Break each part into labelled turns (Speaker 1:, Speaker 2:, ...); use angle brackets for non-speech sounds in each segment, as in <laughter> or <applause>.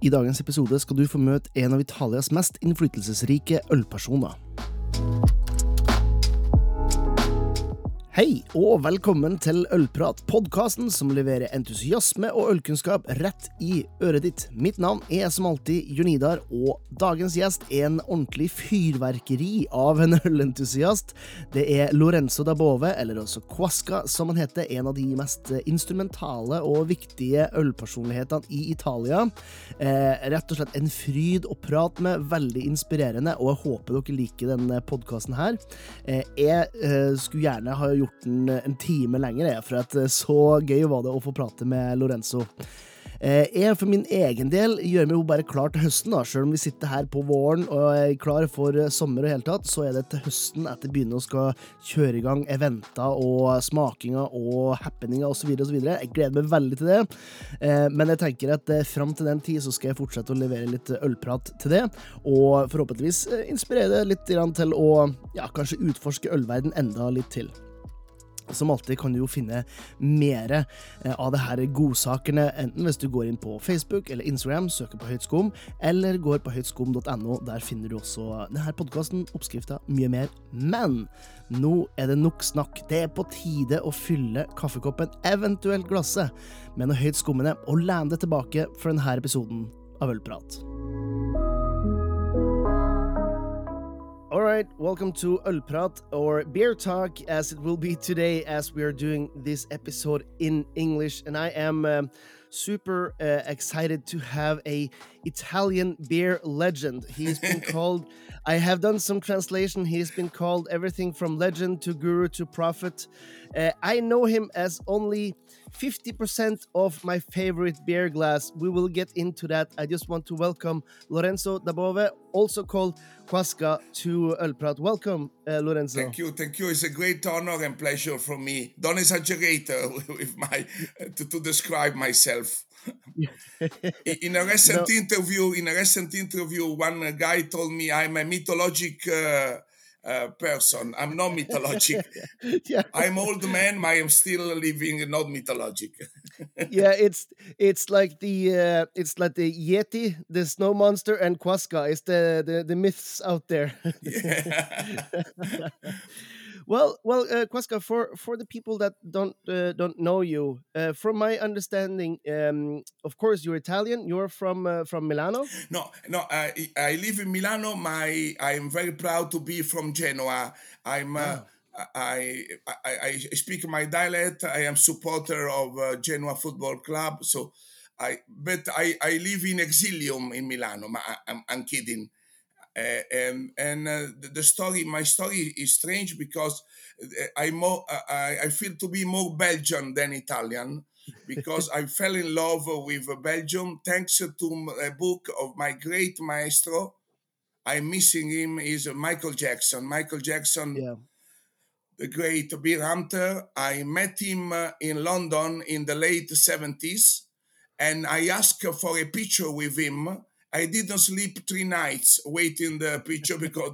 Speaker 1: I dagens episode skal du få møte en av Italias mest innflytelsesrike ølpersoner. Hei, og velkommen til Ølprat, podkasten som leverer entusiasme og ølkunnskap rett i øret ditt. Mitt navn er som alltid Jonidar, og dagens gjest er en ordentlig fyrverkeri av en <laughs> ølentusiast. Det er Lorenzo da Bove, eller også Quasca, som han heter, en av de mest instrumentale og viktige ølpersonlighetene i Italia. Eh, rett og slett en fryd å prate med, veldig inspirerende, og jeg håper dere liker denne podkasten her. Eh, jeg eh, skulle gjerne ha gjort den en time lenger, for at eh, så gøy var det å få prate med Lorenzo. Eh, jeg for min egen del gjør meg jo bare klar til høsten, da. Selv om vi sitter her på våren og er klar for eh, sommer og hele tatt, så er det til høsten at det begynner å skal kjøre i gang eventer og smakinger og happeninger osv. osv. Jeg gleder meg veldig til det. Men jeg tenker at fram til den tid så skal jeg fortsette å levere litt ølprat til det, og forhåpentligvis inspirere litt til å ja, kanskje utforske ølverden enda litt til. Som alltid kan du jo finne mer eh, av det her godsakene, enten hvis du går inn på Facebook eller Instagram, søker på Høytskum, eller går på høytskom.no. Der finner du også denne podkasten, oppskrifter, mye mer. Men nå er det nok snakk. Det er på tide å fylle kaffekoppen, eventuelt glasset, med noe høyt skummende, og lene deg tilbake for denne episoden av Ølprat. All right, welcome to Ølprat or Beer Talk, as it will be today, as we are doing this episode in English. And I am um, super uh, excited to have a Italian beer legend. He's been <laughs> called. I have done some translation. He's been called everything from legend to guru to prophet. Uh, I know him as only 50% of my favorite beer glass. We will get into that. I just want to welcome Lorenzo Dabove, also called Kuaska, to El Ølprat. Welcome, uh, Lorenzo.
Speaker 2: Thank you, thank you. It's a great honor and pleasure for me. Don't exaggerate uh, <laughs> with my uh, to, to, describe myself. In a recent no. interview, in a recent interview, one guy told me I'm a mythologic uh, uh, person. I'm not mythologic. <laughs> yeah. I'm old man. I am still living not mythologic. <laughs>
Speaker 1: yeah, it's it's like the uh, it's like the Yeti, the snow monster, and Kuaska. It's the the, the myths out there. yeah. <laughs> Well, well, uh, Kuaska, for for the people that don't uh, don't know you, uh, from my understanding, um, of course, you're Italian. You're from uh, from Milano.
Speaker 2: No, no, I I live in Milano. My I am very proud to be from Genoa. I'm. Oh. I, I, I speak my dialect. I am supporter of uh, Genoa Football Club. So, I but I, I live in exilium in Milano. I, I'm, I'm kidding. Uh, and and uh, the, the, story, my story is strange because uh, I more I, I feel to be more Belgian than Italian because I <laughs> fell in love with Belgium thanks to a book of my great maestro. I'm missing him is Michael Jackson. Michael Jackson, yeah. the great beer hunter. I met him in London in the late 70s and I asked for a picture with him I didn't sleep three nights waiting the picture because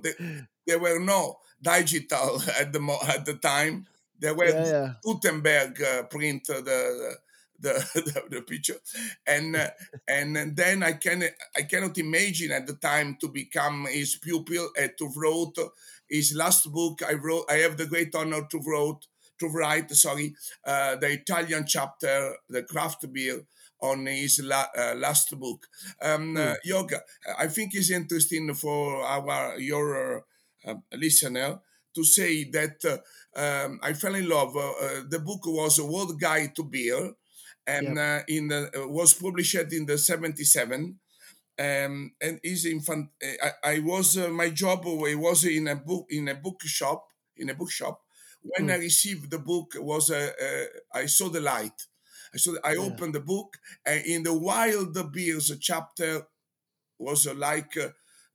Speaker 2: there were no digital <laughs> at the at the time. There were yeah, yeah. Gutenberg uh, print uh, the, the, <laughs> the, the picture, and uh, and then I can I cannot imagine at the time to become his pupil and to wrote his last book. I wrote. I have the great honor to wrote to write. Sorry, uh, the Italian chapter, the craft beer on his la, uh, last book. Um, mm. Yoga, I think is interesting for our your uh, listener to say that uh, um, I fell in love. the book was a World Guide to Beer, and yep. in the, was published in the '77. Um, and is infant. I, I was uh, my job. I was in a book in a bookshop in a bookshop. When mm. I received the book, was uh, uh, I saw the light so I yeah. opened the book, and in the Wild Beers chapter was uh, like uh,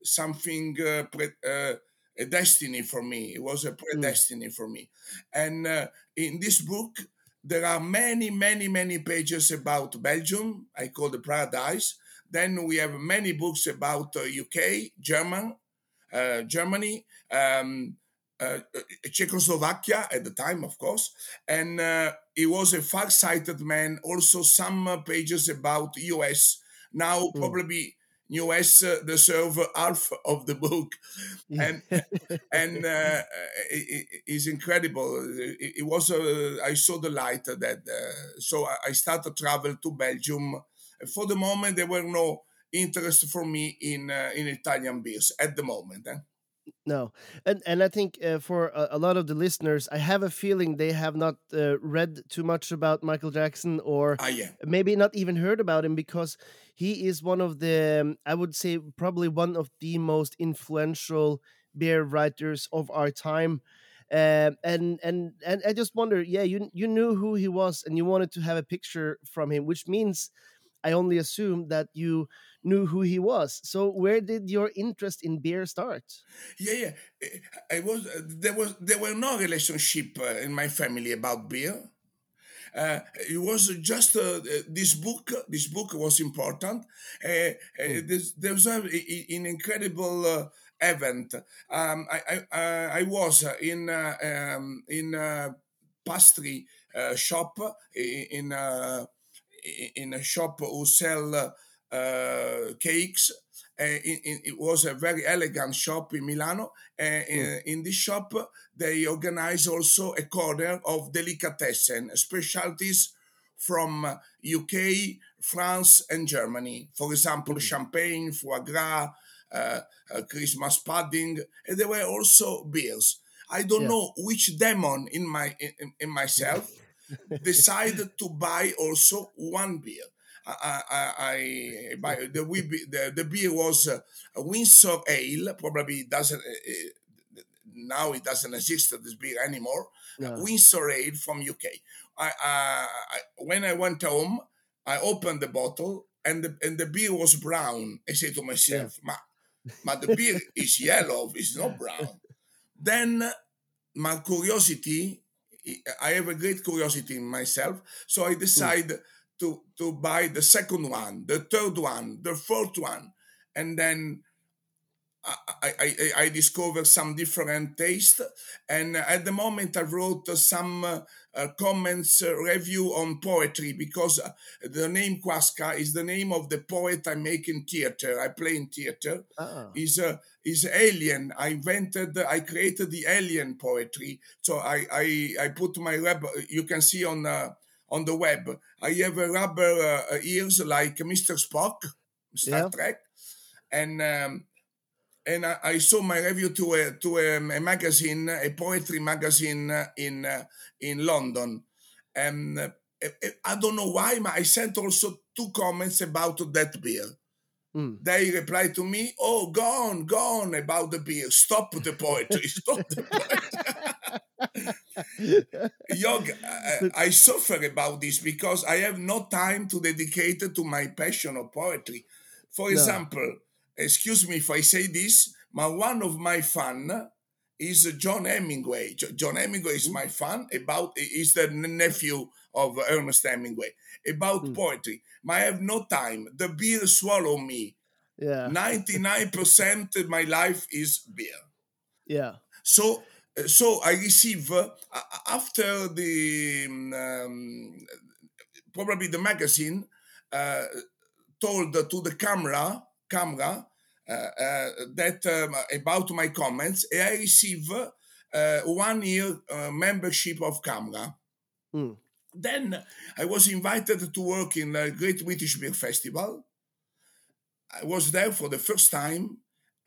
Speaker 2: something uh, pre- uh, a destiny for me. It was a predestiny mm. for me. And uh, in this book, there are many, many, many pages about Belgium. I call the paradise. Then we have many books about UK, uh, German, Germany, um, Czechoslovakia at the time, of course, and uh, he was a far-sighted man. Also, some uh, pages about U.S. Now mm. probably US uh, deserve half of the book, and <laughs> and uh, it, it's incredible. It, it was uh, I saw the light that uh, so I started to travel to Belgium. For the moment, there were no interest for me in uh, in Italian beers at the moment. Eh?
Speaker 1: No, and and I think uh, for a, a, lot of the listeners, I have a feeling they have not uh, read too much about Michael Jackson, or
Speaker 2: ah, yeah.
Speaker 1: maybe not even heard about him, because he is one of the, um, I would say, probably one of the most influential beer writers of our time. Uh, and and and I just wonder, yeah, you you knew who he was, and you wanted to have a picture from him, which means I only assume that you knew who he was. So where did your interest in beer start?
Speaker 2: Yeah, yeah. I was there was there were no relationship uh, in my family about beer. Uh, it was just uh, this book. This book was important. Uh, mm. there was an incredible uh, event. Um, I, I, I was in um, in a pastry shop in in a shop who sell uh, cakes. Uh, in, in, it was a very elegant shop in Milano. In, in, this shop, they organize also a corner of delicatessen, specialties from UK, France, and Germany. For example, mm. champagne, foie gras, uh, uh, Christmas pudding, and there were also beers. I don't yeah. know which demon in my in, in myself decided to buy also one beer. I, I, I buy the, the the beer was uh, a Windsor Ale. Probably doesn't uh, now it doesn't exist this beer anymore. No. Windsor Ale from UK. I, I, when I went home, I opened the bottle and the and the beer was brown. I said to myself, yeah. "Ma, the beer is yellow. It's not brown." <laughs> Then uh, my curiosity I have a great curiosity in myself, so I hmm. decide mm. to to buy the second one, the third one, the fourth one, and then I, I, I discovered some different taste. And at the moment, I wrote some uh, comments, uh, review on poetry because uh, the name Kuaska is the name of the poet I make in theater. I play in theater. Oh. Is a is alien. I invented, I created the alien poetry. So I I, I put my web. You can see on uh, on the web. I have a rubber uh, ears like Mr. Spock, Star yeah. Trek, and. Um, and I, I, saw my review to a to a, a magazine, a poetry magazine in uh, in London, and uh, I don't know why, but I sent also two comments about that beer. Mm. They replied to me, "Oh, gone, gone about the beer. Stop the poetry. <laughs> Stop the poetry." <laughs> Yog, I, I suffer about this because I have no time to dedicate to my passion of poetry. For no. Excuse me if I say this, but one of my fan is John Hemingway. John Hemingway is my fan about is the nephew of Ernest Hemingway about mm. poetry. But I have no time. The beer swallow me.
Speaker 1: Yeah.
Speaker 2: 99% of my life is beer.
Speaker 1: Yeah.
Speaker 2: So so I receive uh, after the um, probably the magazine uh, told to the CAMRA CAMRA uh, uh, that um, about my comments, I receive uh, one year membership of CAMRA. Mm. Then I was invited to work in the Great British Beer Festival. I was there for the first time.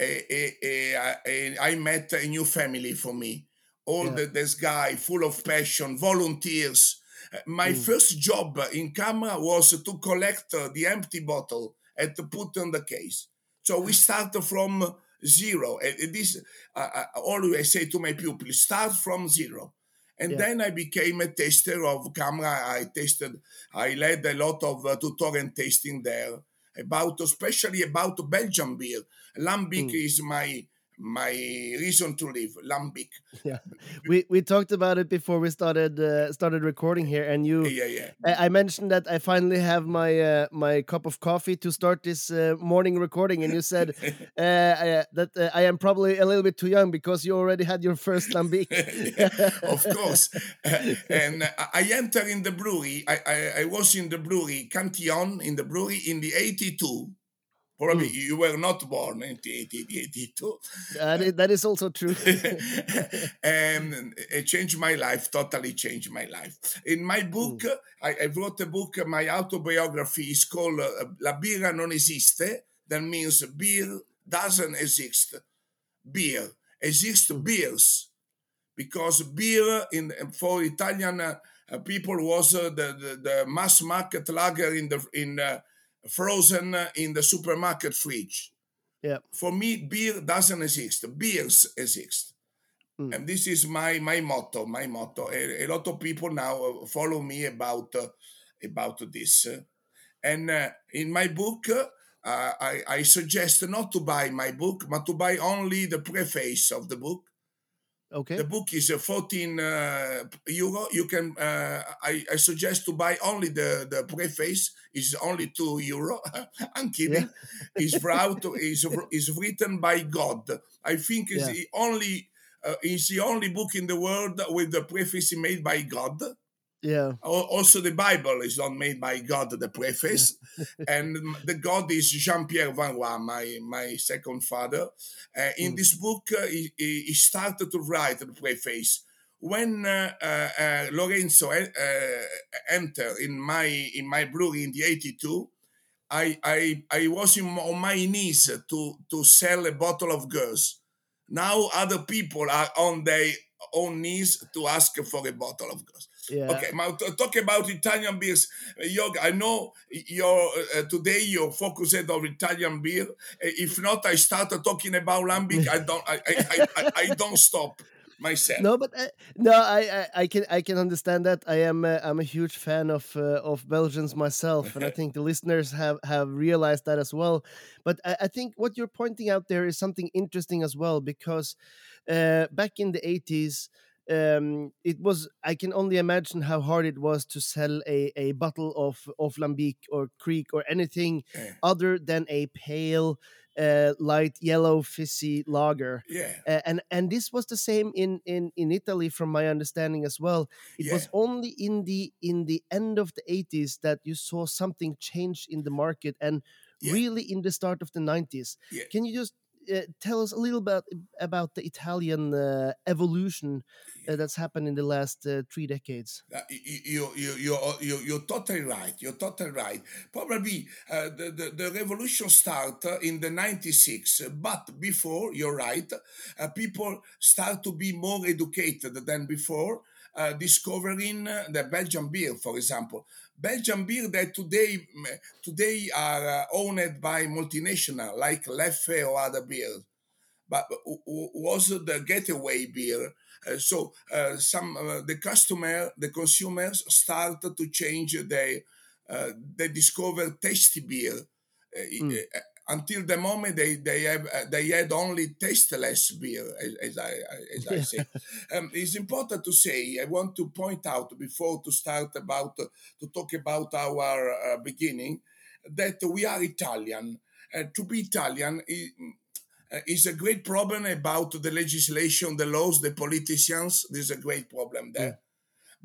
Speaker 2: I met a new family for me. All yeah. the, this guy, full of passion, volunteers. My mm. first job in CAMRA was to collect the empty bottle and to put on the case. So we start from zero. And this, I always say to my pupils, start from zero. And yeah. then I became a tester of CAMRA. I tested, I led a lot of uh, tutorial tasting there about, especially about Belgian beer. Lambic mm. is my my reason to live, Lambic. <laughs>
Speaker 1: Yeah, we we talked about it before we started uh, started recording here, and you.
Speaker 2: Yeah, yeah.
Speaker 1: I, I mentioned that I finally have my uh, my cup of coffee to start this uh, morning recording, and you said <laughs> uh, uh, that uh, I am probably a little bit too young because you already had your first lambic. <laughs>
Speaker 2: of course. and I entered in the brewery. I, I, I was in the brewery Cantillon in the brewery in the eighty two Probably mm. you were not born in 1982.
Speaker 1: That is, that is also true. <laughs>
Speaker 2: and it changed my life, totally changed my life. In my book, mm. I, I, wrote a book, my autobiography is called uh, La birra non esiste. That means beer doesn't exist. Beer. Exist mm. beers. Because beer in for Italian uh, people was uh, the, the, the, mass market lager in the in uh, frozen in the supermarket fridge.
Speaker 1: Yeah.
Speaker 2: For me, beer doesn't exist. Beers exist. Mm. And this is my my motto. My motto. A, a lot of people now uh, follow me about uh, about this. And uh, in my book, uh, I, I suggest not to buy my book, but to buy only the preface of the book
Speaker 1: Okay.
Speaker 2: The book is uh, 14 uh, euro. You can. Uh, I, I suggest to buy only the the preface. is only two euro. <laughs> I'm kidding. Yeah. is brought. is is written by God. I think is yeah. the only. Uh, is the only book in the world with the preface made by God.
Speaker 1: Yeah.
Speaker 2: Also, the Bible is not made by God, the preface. <laughs> And the God is Jean Pierre Van Roy, my, my second father. Uh, in mm. this book, uh, he, he, started to write the preface. When uh, uh, uh Lorenzo uh, entered in my in my brewery in the 82, I, I, I was in, on my knees to, to sell a bottle of Gueuze. Now other people are on their own knees to ask for a bottle of Gueuze.
Speaker 1: Yeah.
Speaker 2: Okay, now talk about Italian beers. Yoga, I know you're uh, today you're focused on Italian beer. If not, I start talking about lambic. I don't. I, I, I, I don't stop myself.
Speaker 1: No, but uh, no, I, I, I can I can understand that. I am uh, I'm a huge fan of uh, of Belgians myself, and I <laughs> think the listeners have have realized that as well. But I, I think what you're pointing out there is something interesting as well because uh, back in the 80s um, it was I can only imagine how hard it was to sell a, a bottle of of lambic or kriek or anything yeah. other than a pale uh, light yellow fizzy lager.
Speaker 2: Yeah.
Speaker 1: Uh, and and this was the same in in in Italy from my understanding as well. It yeah. was only in the in the end of the 80s that you saw something change in the market and yeah. really in the start of the 90s. Can you just uh, tell us a little bit about the Italian uh, evolution uh, that's happened in the last uh, three decades.
Speaker 2: Uh, you, you, you, you, you're totally right. You're totally right. Probably uh, the, the, the, revolution started in the 96, but before, you're right, people start to be more educated than before. Discovering the Belgian beer, for example, Belgian beer that today today are uh, owned by multinational like Leffe or other beers, but was the getaway beer. Uh, so uh, some uh, the customer, the consumers started to change their uh, they discover tasty beer. Mm until the moment they they have uh, they had only tasteless beer, as, as I as I say. um, it's important to say. I want to point out before to start about uh, to talk about our uh, beginning that we are Italian. Uh, to be Italian is, uh, is a great problem about the legislation, the laws, the politicians. There's a great problem there. Yeah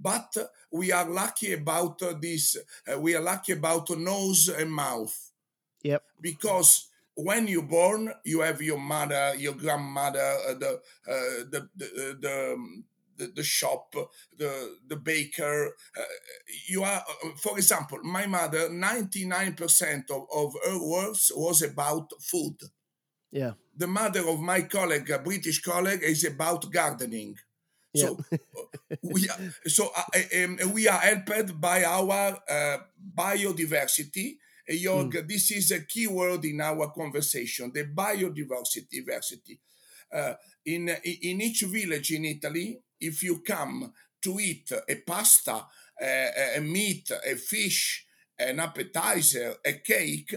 Speaker 2: but we are lucky about this. Uh, we are lucky about nose and mouth.
Speaker 1: Yep.
Speaker 2: Because when you're born, you have your mother, your grandmother, uh, the, uh, the, the, uh, the, um, the, the, shop, the, the baker. Uh, you are, uh, for example, my mother, 99% of, of her works was about food.
Speaker 1: Yeah.
Speaker 2: The mother of my colleague, a British colleague, is about gardening. So we are, so uh, um, we are helped by our uh, biodiversity Jörg, mm. this is a key word in our conversation, the biodiversity. Diversity. Uh, in, in each village in Italy, if you come to eat a pasta, a, a meat, a fish, an appetizer, a cake,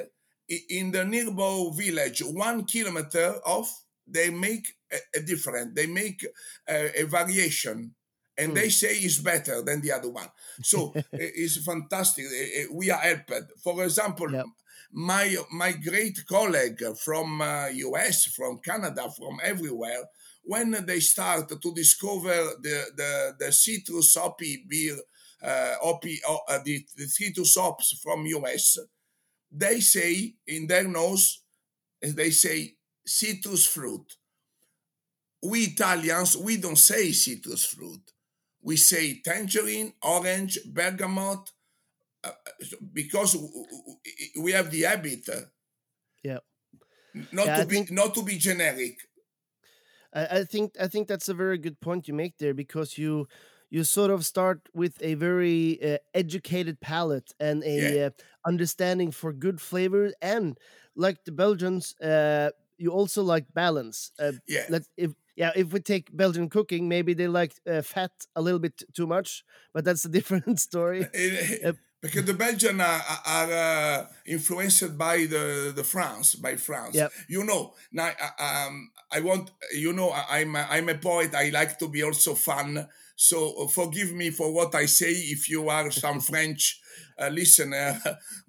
Speaker 2: in the nearby village, one kilometer off, they make a, a different, they make a, a variation and mm. they say it's better than the other one. So <laughs> it's fantastic. We are helped. For example, yep. my my great colleague from uh, US, from Canada, from everywhere, when they start to discover the the, the citrus hoppy beer, uh, hoppy, uh, the, the citrus hops from US, they say in their nose, they say citrus fruit. We Italians, we don't say citrus fruit. We say tangerine, orange, bergamot, uh, because we have the habit. Uh,
Speaker 1: yeah.
Speaker 2: Not
Speaker 1: yeah,
Speaker 2: to
Speaker 1: I
Speaker 2: be
Speaker 1: think,
Speaker 2: not to be generic.
Speaker 1: I, I think I think that's a very good point you make there because you you sort of start with a very uh, educated palate and a
Speaker 2: Yeah.
Speaker 1: uh, understanding for good flavor and like the belgians uh, you also like balance uh,
Speaker 2: Yeah.
Speaker 1: let if yeah if we take belgian cooking maybe they like uh, fat a little bit too much but that's a <laughs> different story <laughs> Uh,
Speaker 2: because the Belgians are, are uh, influenced by the, the France, by France.
Speaker 1: Yep.
Speaker 2: You know, now uh, um, I want, you know, I- I'm a, I'm a poet. I like to be also fun. So uh, forgive me for what I say if you are some <laughs> French uh, listener,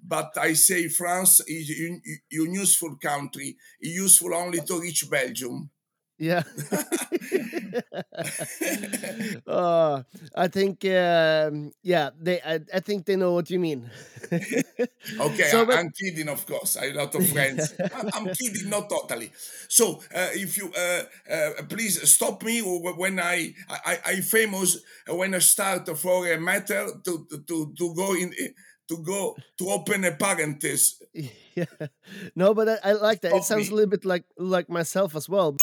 Speaker 2: but I say France is a useful country, useful only to reach Belgium.
Speaker 1: Yeah uh, <laughs> <laughs> i think um, yeah they I, I think they know what you mean <laughs>
Speaker 2: Okay,
Speaker 1: So,
Speaker 2: I, am kidding, of course. I have a lot of friends. I'm, I'm kidding, not totally. So, uh, if you uh, uh, please stop me when I I, I famous when I start for a matter to to to go in to go to open a parenthesis.
Speaker 1: yeah. No, but I, I like that. It sounds
Speaker 2: me.
Speaker 1: a little bit like like myself as well.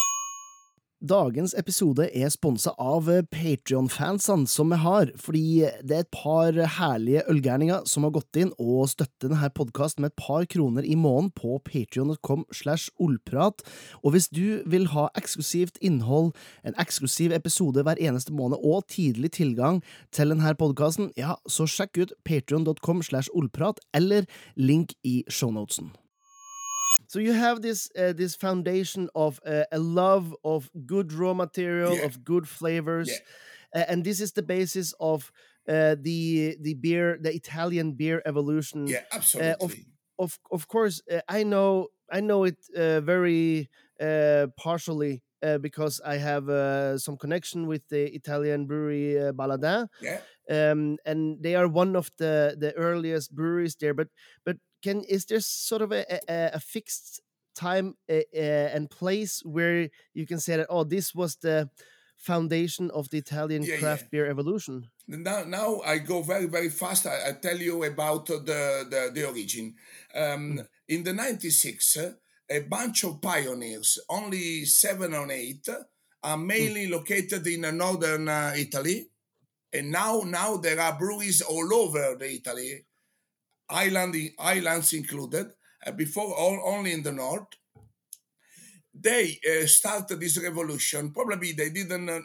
Speaker 1: Dagens episode er sponsa av Patrion-fansene som vi har, fordi det er et par herlige ølgærninger som har gått inn og støtter denne podkasten med et par kroner i måneden på patrion.com slash ollprat. Og hvis du vil ha eksklusivt innhold, en eksklusiv episode hver eneste måned og tidlig tilgang til denne podkasten, ja, så sjekk ut patrion.com slash ollprat eller link i shownotesen. So you have this uh, this foundation of uh, a love of good raw material,
Speaker 2: Yeah.
Speaker 1: of good flavors,
Speaker 2: Yeah.
Speaker 1: uh, and this is the basis of uh, the the beer, the Italian beer evolution.
Speaker 2: Yeah, absolutely.
Speaker 1: Of of course, uh, I know I know it uh, very uh, partially uh, because I have uh, some connection with the Italian brewery uh, Baladin
Speaker 2: yeah.
Speaker 1: um, and they are one of the the earliest breweries there. But but can is there sort of a a, a fixed time uh, uh, and place where you can say that oh this was the foundation of the Italian
Speaker 2: Yeah,
Speaker 1: craft
Speaker 2: yeah.
Speaker 1: beer evolution?
Speaker 2: Now, now I go very, very fast. I, I tell you about the, the, the origin. Um, In the 96, uh, a bunch of pioneers, only seven or eight, are mainly located in northern uh, Italy. And now, now there are breweries all over the Italy, island, islands included. Uh, before, all, only in the north. They uh, started this revolution. Probably they didn't uh,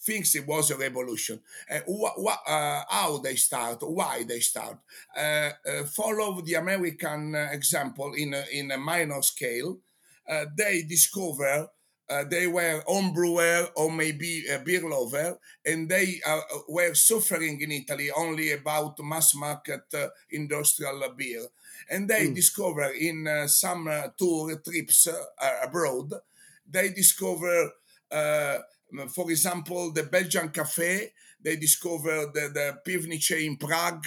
Speaker 2: think it was a revolution. Uh, wh- wh- uh, how they start, why they start. Uh, follow the American example in a, in a minor scale. They discover uh, they were home brewer or maybe a beer lover, and they uh, were suffering in Italy only about mass market uh, industrial beer. And they discover in uh, some uh, tour trips uh, abroad, they discover uh, for example, the Belgian cafe, they discover the, the Pivnice in Prague,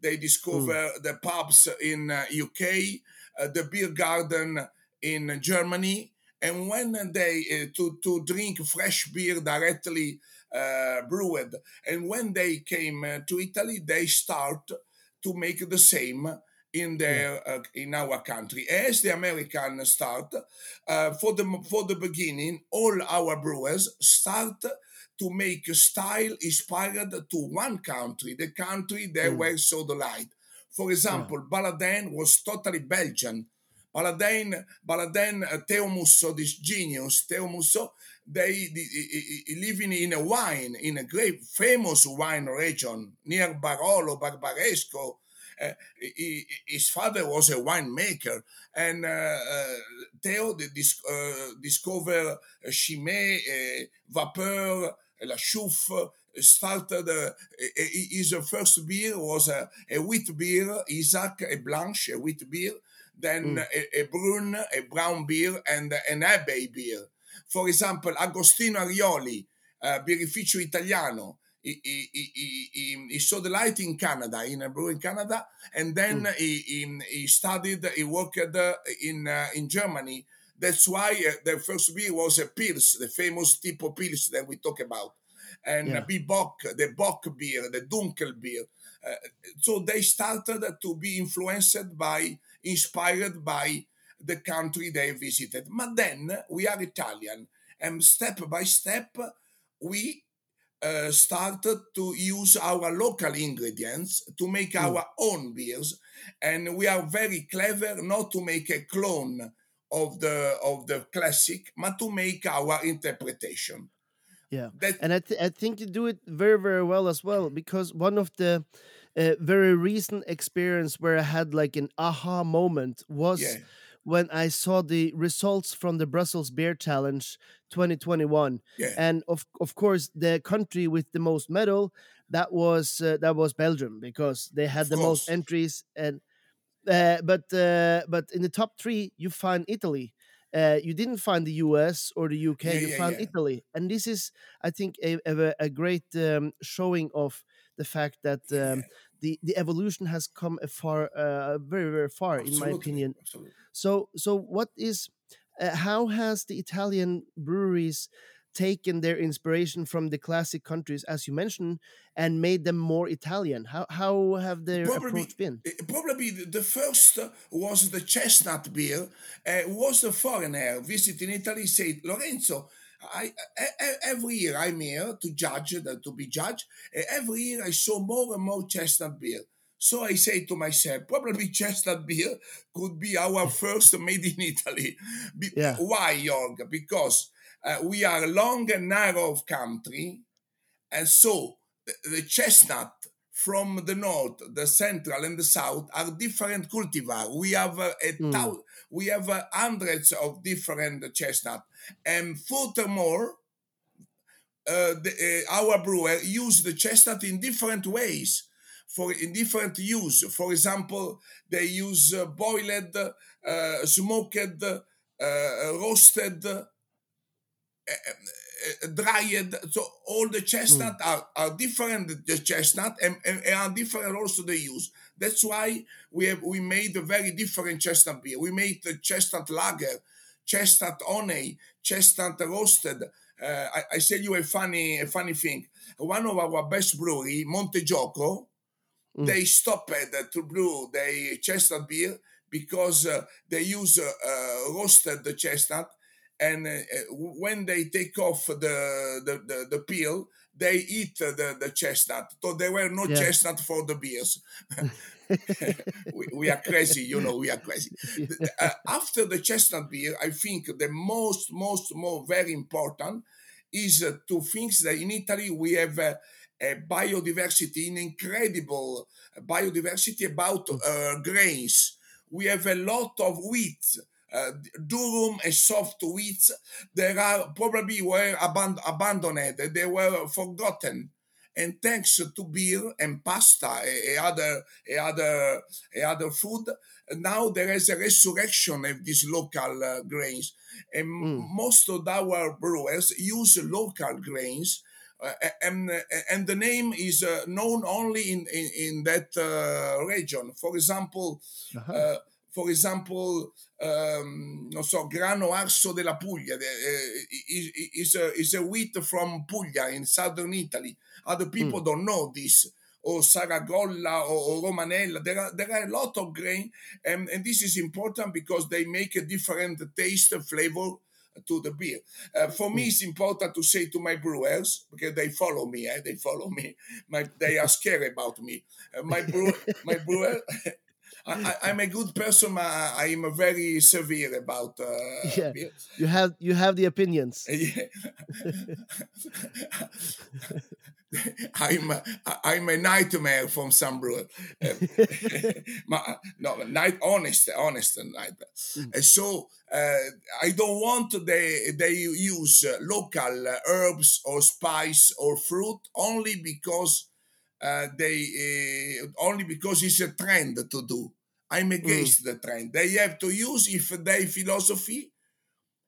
Speaker 2: they discover the pubs in uh, UK, uh, the beer garden in Germany. And when they uh, to, to drink fresh beer directly uh, brewed, and when they came uh, to Italy, they start to make the same in their uh, in our country. As the American start uh, for the for the beginning all our brewers start to make a style inspired to one country the country they were so delight for example Baladin was totally Belgian Baladin Baladin uh, Teo Musso this genius Teo Musso they, they, they living in a wine in a great famous wine region near Barolo Barbaresco. Uh, he, his father was a winemaker, and uh, uh, Teo dis- discovered Chimay, Vapeur, La Chouffe, started uh, his first beer was a, a wheat beer, Isaac, a blanche, a wheat beer, then mm. a, a brune, a brown beer, and an abbey beer. For example, Agostino Arioli, uh, birrificio italiano, he, he, he, he, saw the light in Canada, in a brew in Canada, and then mm. he, he, studied, he worked uh, in uh, in Germany. That's why uh, the first beer was a Pils, the famous Tipo Pils that we talk about and yeah. be Bock, the Bock beer, the Dunkel beer. Uh, so they started to be influenced by, inspired by the country they visited. But then we are Italian, and step by step we uh, started to use our local ingredients to make mm. our own beers, and we are very clever not to make a clone of the of the classic, but to make our interpretation.
Speaker 1: Yeah, that, and I, th- I think you do it very very well as well because one of the uh, very recent experience where I had like an aha moment was yeah. when I saw the results from the Brussels Beer Challenge 2021, yeah. and of of course the country with the most medal that was uh, that was Belgium because they had of the course. most entries and uh, but uh, but in the top three you find Italy uh, you didn't find the US or the UK, yeah, you yeah, found yeah. Italy. And this is, I think, a, a, a great um, showing of the fact that um, the, the evolution has come a far, uh, very, very far, Absolutely. in my opinion. Absolutely. So, so what is, uh, how has the Italian breweries taken their inspiration from the classic countries, as you mentioned, and made them more Italian? How how have their probably, approach been?
Speaker 2: Eh, probably the first was the chestnut beer. Uh, was a foreigner visiting Italy said, Lorenzo. I, every year I'm here to judge, to be judged. Every year I saw more and more chestnut beer. So I say to myself, probably <laughs> chestnut beer could be our <laughs> first made in Italy. Be- yeah. Why, Jorg? Because uh, we are a long and narrow country, and so the, the, chestnut from the north, the central, and the south are different cultivar. We have uh, a mm. we have uh, hundreds of different chestnut, and furthermore, uh, the, uh, our brewer use the chestnut in different ways for in different use. For example, they use uh, boiled, uh, smoked, uh, roasted, dried. So all the chestnut mm. are, are different. The chestnut and, and, and, are different also the use. That's why we have we made a very different chestnut beer. We made the chestnut lager, chestnut honey, chestnut roasted. Uh, I, I tell you a funny a funny thing. One of our best brewery, Montegioco, mm. they stopped to brew the chestnut beer because uh, they use uh, uh roasted the chestnut and uh, when they take off the, the, the, the, peel, they eat the, the chestnut. So there were no yeah. chestnut for the beers. <laughs> <laughs> we, we, are crazy, you know, we are crazy. <laughs> Uh, after the chestnut beer, I think the most, most, more very important is uh, to think that in Italy we have a biodiversity, an incredible biodiversity about mm. uh, grains. We have a lot of wheat uh, durum and soft wheat, they are probably were aband- abandoned, they were forgotten. And thanks to beer and pasta and other, and other, and other food, now there is a resurrection of these local uh, grains. And mm. most of our brewers use local grains. Uh, and, and the name is uh, known only in, in, in that uh, region. For example, uh-huh. Uh, for example, um, non so, grano arso della Puglia uh, is, is, a, wheat from Puglia in southern Italy. Other people mm. don't know this. Or Saragolla or, or, Romanella. There are, there are a lot of grain, and, and this is important because they make a different taste and flavor to the beer. Uh, for me, hmm. it's important to say to my brewers because they follow me. Eh? They follow me. My, they are scared about me. Uh, my brewer, <laughs> my brewer, <laughs> I, am a good person. I am very severe about. Uh, <laughs>
Speaker 1: yeah, you have you have the opinions. <laughs>
Speaker 2: Yeah. <laughs> I'm a, I'm a nightmare from some brewer. Uh, no, night honest, honest nightmare. Mm. So uh, I don't want they they use local herbs or spice or fruit only because uh, they uh, only because it's a trend to do. I'm against mm. the trend. They have to use if their philosophy,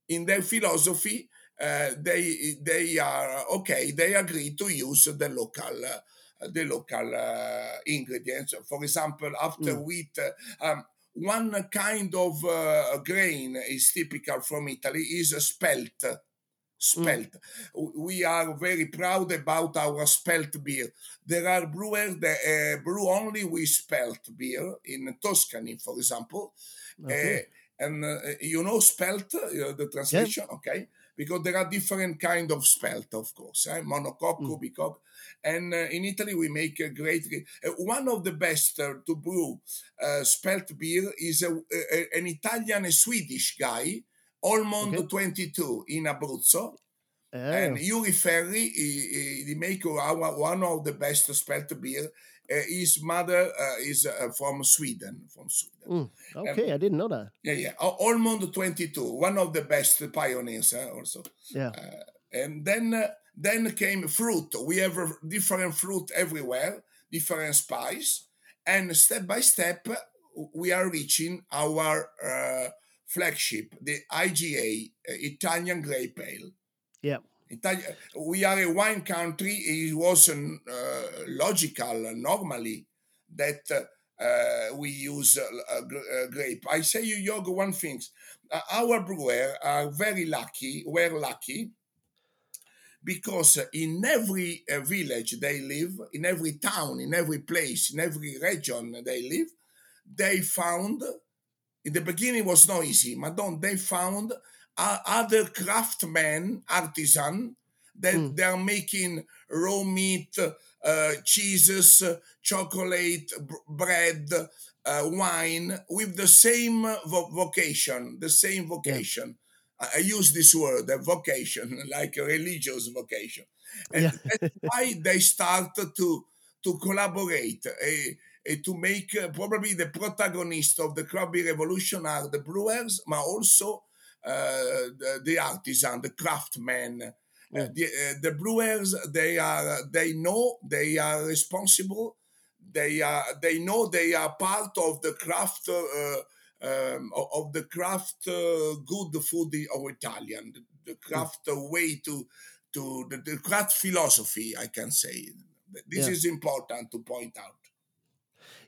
Speaker 2: in their philosophy, uh, they they are okay. They agree to use the local uh, the local uh, ingredients. For example, after mm. wheat, um, one kind of grain is typical from Italy is spelt spelt. Mm. We are very proud about our spelt beer. There are brewers that uh, brew only with spelt beer in Tuscany, for example. Okay. Uh, and uh, you know spelt, uh, the translation, yeah. okay? Because there are different kind of spelt, of course, eh? monococco, mm. And uh, in Italy, we make a great. Uh, one of the best to brew spelt beer is a, a, an Italian, a Swedish guy Almond okay. 22 in Abruzzo. Oh. And Jurij Ferri, he, he make one of the best spelt beer. Uh, his mother uh, is uh, from Sweden. From Sweden.
Speaker 1: Mm, okay, um, I didn't know that.
Speaker 2: Yeah, yeah. Almond 22, one of the best pioneers also.
Speaker 1: Yeah.
Speaker 2: And then uh, then came fruit. We have different fruit everywhere, different spice, and step by step we are reaching our uh, flagship, the IGA, uh, Italian Grape Ale.
Speaker 1: Yeah.
Speaker 2: We are a wine country. It was uh, logical, normally, that uh, we use grape. I say you, Yogo, one thing. our brewer are very lucky, we're lucky, because in every uh, village they live, in every town, in every place, in every region they live, they found in the beginning was not easy, but then they found uh, other craftsmen, artisan, that mm. they are making raw meat, uh, cheeses, chocolate, bread, uh, wine with the same vo- vocation, the same vocation. Yeah. I, I use this word, a vocation, <laughs> like a religious vocation. And yeah. that's why they start to to collaborate. Uh, to make uh, probably the protagonist of the craft revolution are the brewers, but also uh, the, the artisan, the craftsmen. Uh, yeah. the, uh, the brewers, they are, they know they are responsible. They are, they know they are part of the craft um, of the craft uh, good food of Italian, the, the craft mm. way to to the, the, craft philosophy. I can say this yeah. is important to point out.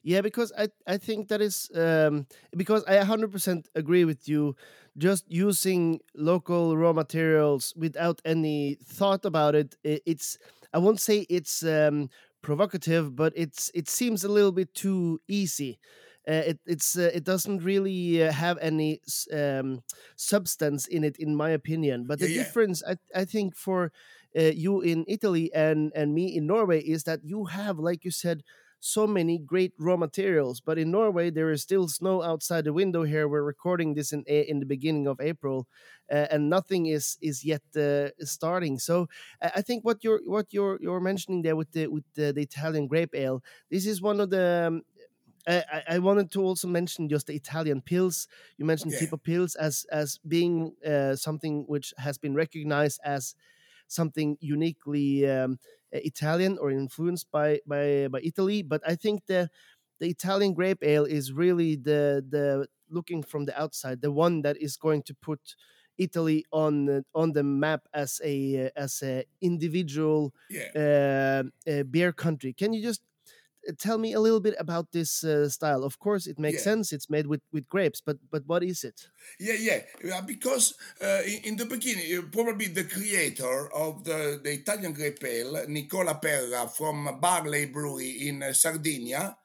Speaker 1: Yeah, because I I think that is um, because I 100% agree with you. Just using local raw materials without any thought about it, it's I won't say it's um, provocative, but it's it seems a little bit too easy. Uh, it it's uh, it doesn't really uh, have any um, substance in it, in my opinion. But the yeah, difference, I I think, for uh, you in Italy and and me in Norway is that you have, like you said, so many great raw materials. But in Norway, there is still snow outside the window here. We're recording this in in the beginning of April, uh, and nothing is is yet uh, starting. So I think what you're what you're you're mentioning there with the with the, the Italian grape ale, this is one of the. Um, I, I, wanted to also mention just the Italian pils. You mentioned yeah. Tipo pils as as being uh, something which has been recognized as something uniquely um, Italian or influenced by by by Italy. But I think the the Italian grape ale is really the the looking from the outside, the one that is going to put Italy on on the map as a as a individual yeah. uh, uh, beer country. Can you just tell me a little bit about this uh, style. Of course, it makes yeah. sense. It's made with, with grapes, but but what is it?
Speaker 2: Yeah, yeah. Because uh, in, the beginning, uh, probably the creator of the, the Italian grape ale, Nicola Perra from Barley Brewery in uh, Sardinia.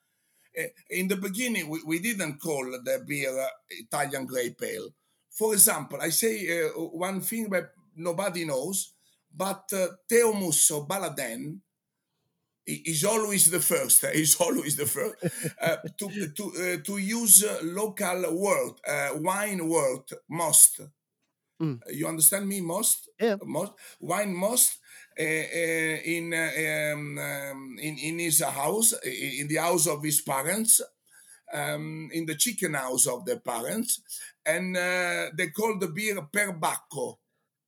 Speaker 2: Uh, in the beginning, we, we didn't call the beer Italian grape ale. For example, I say one thing that nobody knows, but Teo Musso Baladin is always the first. <laughs> Is always the first uh, to to uh, to use local word, uh, wine word, most.
Speaker 1: Mm.
Speaker 2: You understand me? Most,
Speaker 1: Yeah.
Speaker 2: most wine most uh, uh, in uh, um, um, in in his house, in the house of his parents, um, in the chicken house of their parents, and they call the beer per bacco,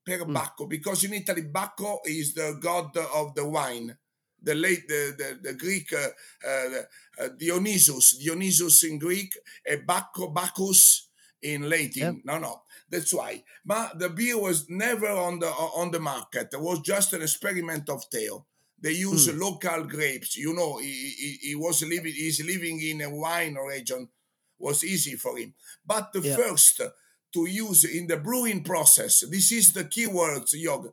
Speaker 2: per bacco, because in Italy bacco is the god of the wine. The late the the, the Greek uh, uh, uh, Dionysus Dionysus in Greek, and Bacco Bacchus in Latin. No, no, that's why. But the beer was never on the on the market. It was just an experiment of Teo. They use local grapes. You know, he, he, he was living. He's living in a wine region. Was easy for him. But the
Speaker 1: Yeah.
Speaker 2: first to use in the brewing process. This is the key words, Yog.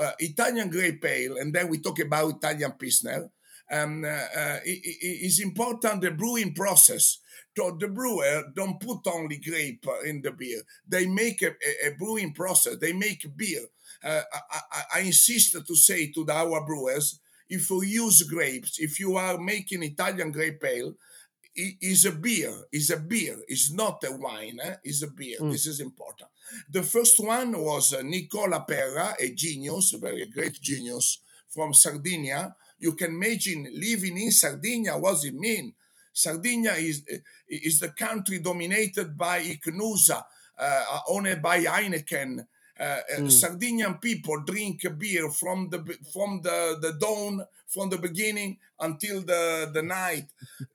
Speaker 2: Uh, Italian grape Pale, and then we talk about Italian Pilsner. Um, uh, uh, i- i- is important the brewing process. So the brewer don't put only grape in the beer. They make a, a, a brewing process. They make beer. Uh, I, I, I insist to say to the, our brewers, if you use grapes, if you are making Italian grape ale, is a beer, is a beer, is not a wine, eh? is a beer. This is important. The first one was uh, Nicola Perra, a genius, a very great genius from Sardinia. You can imagine living in Sardinia, what does it mean? Sardinia is, is the country dominated by Ichnusa, uh, owned by Heineken. Uh, uh, Sardinian people drink beer from the from the, the dawn, from the beginning until the, the night.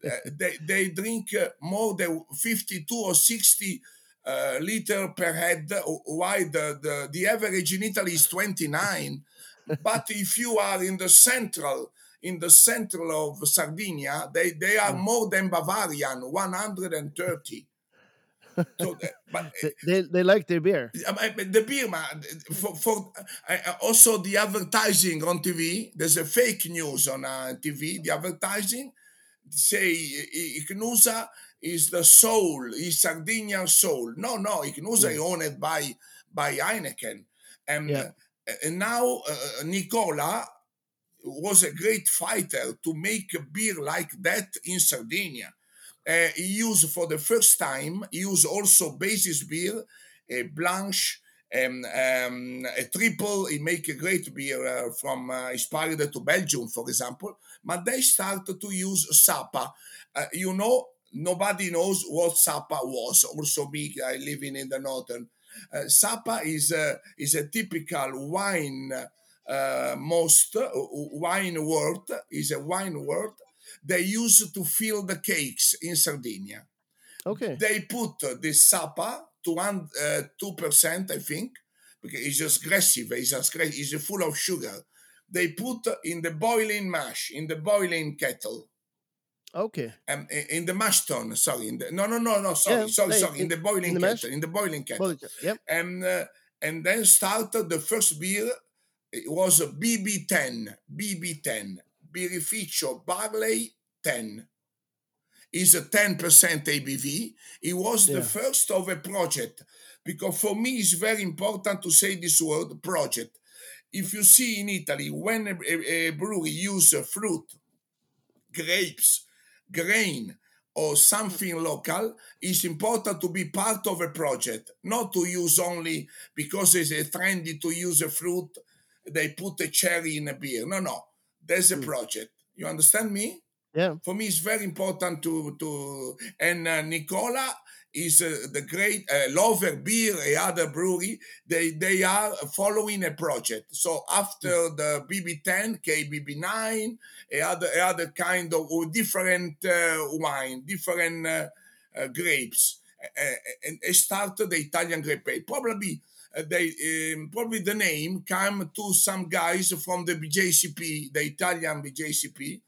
Speaker 2: Uh, they, they drink more than 52 or 60 uh, liter per head, while the, the, the average in Italy is 29. <laughs> but if you are in the central, in the central of Sardinia, they, they are more than Bavarian, 130. <laughs> So, uh, but
Speaker 1: They, they, they like their beer.
Speaker 2: but the beer, man, for, for uh, also the advertising on TV. There's a fake news on uh, TV. The advertising say Ichnusa is the soul, is Sardinian soul. No, no, Ichnusa is owned by by Heineken, and
Speaker 1: Yeah.
Speaker 2: uh, and now uh, Nicola was a great fighter to make a beer like that in Sardinia. Uh, he used for the first time, he used also basis beer, a blanche, um, um, a triple. He make a great beer uh, from uh, inspired to Belgium, for example. But they started to use Sapa. Uh, you know, nobody knows what Sapa was. Also, me, I living in the northern. Uh, Sapa is a, is a typical wine uh, most uh, wine word is a wine word they use to fill the cakes in Sardinia.
Speaker 1: Okay.
Speaker 2: They put the sapa to one uh, two percent, I think, because it's just aggressive. It's just gra- it's full of sugar. They put in the boiling mash in the boiling kettle.
Speaker 1: Okay.
Speaker 2: Um, in the mash tun, sorry. In the, no, no, no, no. Sorry,
Speaker 1: Yeah,
Speaker 2: sorry, sorry. In,
Speaker 1: in-
Speaker 2: the boiling
Speaker 1: in the mash?
Speaker 2: kettle. In the boiling kettle
Speaker 1: Well, yep.
Speaker 2: and uh, and then started the first beer. It was a BB10, BB10, Birrificio Barley 10. Is a 10% ABV. It was
Speaker 1: Yeah.
Speaker 2: the first of a project because for me it's very important to say this word project. If you see in Italy when a, a- a brewery use fruit, grapes, grain, or something local, it's important to be part of a project, not to use only because it's a trendy to use a fruit, they put a cherry in a beer. No, no, there's a project. You understand me?
Speaker 1: Yeah.
Speaker 2: For me, it's very important to to and uh, Nicola is uh, the great uh, Lover Beer, a other brewery. They they are following a project. So after the BB10, KBB9, a other a other kind of different uh, wine, different uh, uh, grapes, uh, and they started the Italian grape ale. Probably. Uh, they um, probably the name came to some guys from the BJCP, the Italian BJCP,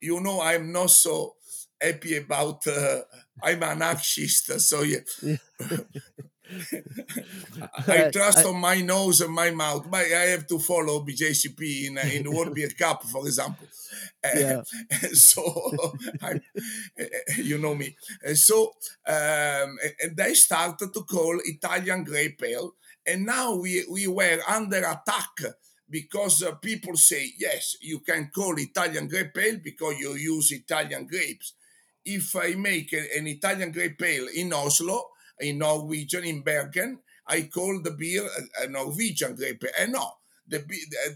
Speaker 2: you know I'm not so happy about uh, I'm an anarchist, so yeah. <laughs> I, I trust on my nose and my mouth, but I have to follow BJCP in uh, in the World Beer Cup, for example. <laughs> Uh,
Speaker 1: Yeah. <laughs>
Speaker 2: so I'm, you know me. Uh, So um, and they started to call Italian grape ale, and now we we were under attack because uh, people say yes, you can call Italian grape ale because you use Italian grapes. If I make an Italian grape ale in Oslo, in Norwegian, in Bergen, I call the beer a, Norwegian grape ale. And no, the,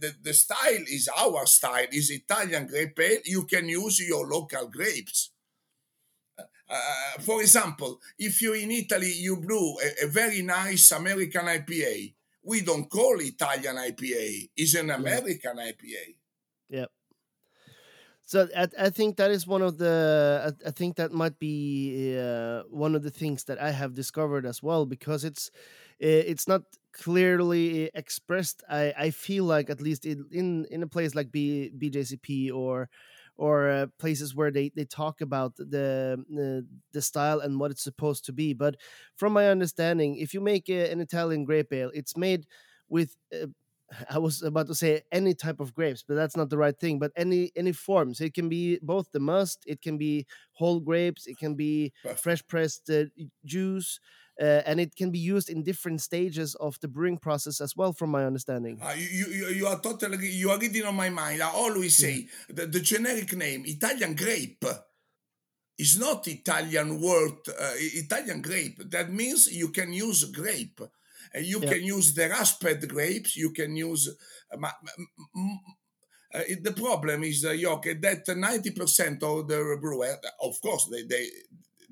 Speaker 2: the, the style is our style, is Italian grape ale. You can use your local grapes. Uh, for example, if you're in Italy, you brew a, a, very nice American IPA. We don't call Italian IPA; it's an American yeah. IPA.
Speaker 1: Yep. So I, I think that is one of the I, I think that might be uh, one of the things that I have discovered as well because it's it's not clearly expressed. I, I feel like at least in in, in a place like B, BJCP or or uh, places where they, they talk about the, the, style and what it's supposed to be. But from my understanding, if you make a, an Italian grape ale, it's made with uh, I was about to say any type of grapes, but that's not the right thing. But any any forms. It can be both the must, it can be whole grapes, it can be fresh pressed uh, juice uh, and it can be used in different stages of the brewing process as well from my understanding
Speaker 2: uh, you, you, you are totally you are reading on my mind i always say the, the generic name italian grape is not italian word uh, italian grape that means you can use grape and you yeah. can use the rasped grapes you can use uh, uh, the problem is, uh, Joke, that 90% of the brewer, of course, they, they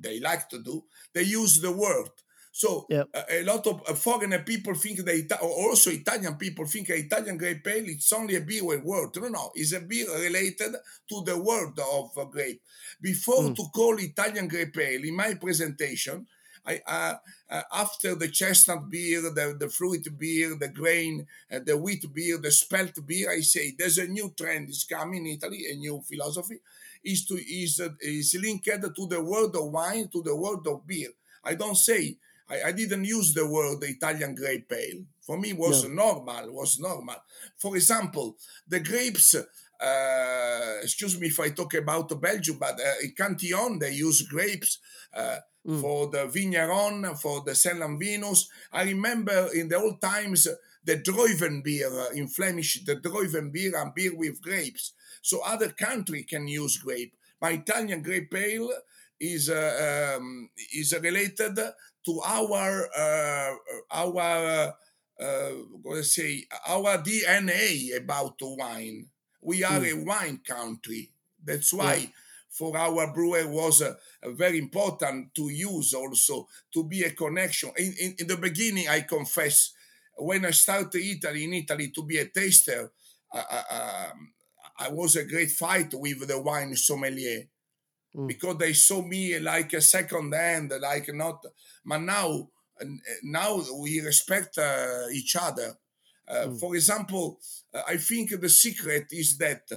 Speaker 2: they like to do, they use the word. So yep. a, a, lot of uh, foreign people think that also Italian people think Italian grape ale it's only a beer word. No, no, it's a beer related to the word of uh, grape. Before mm. to call Italian grape ale in my presentation, I, uh, uh, after the chestnut beer, the, the fruit beer, the grain, uh, the wheat beer, the spelt beer, I say there's a new trend is coming in Italy, a new philosophy is to is uh, is linked to the world of wine, to the world of beer. I don't say I, I didn't use the word Italian grape ale. For me, was no. normal. Was normal. For example, the grapes. Uh, excuse me if I talk about Belgium, but uh, in Cantillon they use grapes uh, mm. for the Vigneron, for the Saint Venus. I remember in the old times the Druiven beer uh, in Flemish, the Druiven beer and beer with grapes. So other country can use grape. My Italian grape ale is uh, um, is related to our uh, our uh, let's say our DNA about wine. We are mm. a wine country. That's why. Yeah. For our brewer was uh, very important to use also to be a connection. In, in, in, the beginning, I confess, when I started Italy in Italy to be a taster, I, I was a great fight with the wine sommelier mm. because they saw me like a second hand, like not. But now, now we respect uh, each other. Uh, mm. For example, uh, I think the secret is that,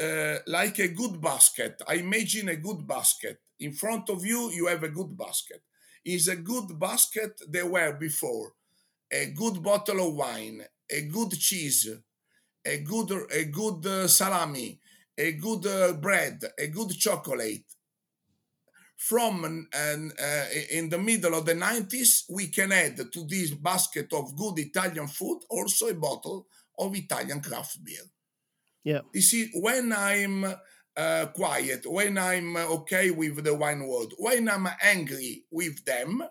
Speaker 2: uh, like a good basket, I imagine a good basket. In front of you, you have a good basket. Is a good basket there were before a good bottle of wine, a good cheese, a good a good uh, salami, a good uh, bread, a good chocolate. From and uh, in the middle of the 90s, we can add to this basket of good Italian food also a bottle of Italian craft beer.
Speaker 1: Yeah.
Speaker 2: You see, when I'm uh, quiet, when I'm okay with the wine world, when I'm angry with them,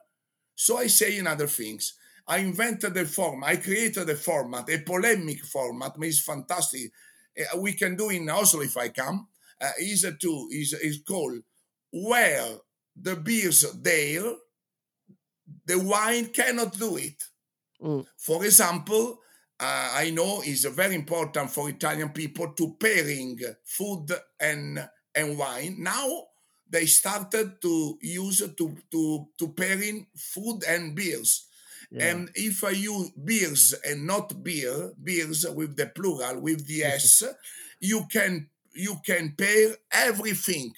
Speaker 2: so I say in other things. I invented a format, I created a format, a polemic format, it's fantastic. Uh, we can do in Oslo if I come. Uh, is a tool, is, is called Where the beers there, the wine cannot do it. Mm. For example, uh, I know is very important for Italian people to pairing food and and wine. Now they started to use to to to pairing food and beers. Yeah. And if I use beers and not beer, beers with the plural, with the <laughs> S, you can you can pair everything.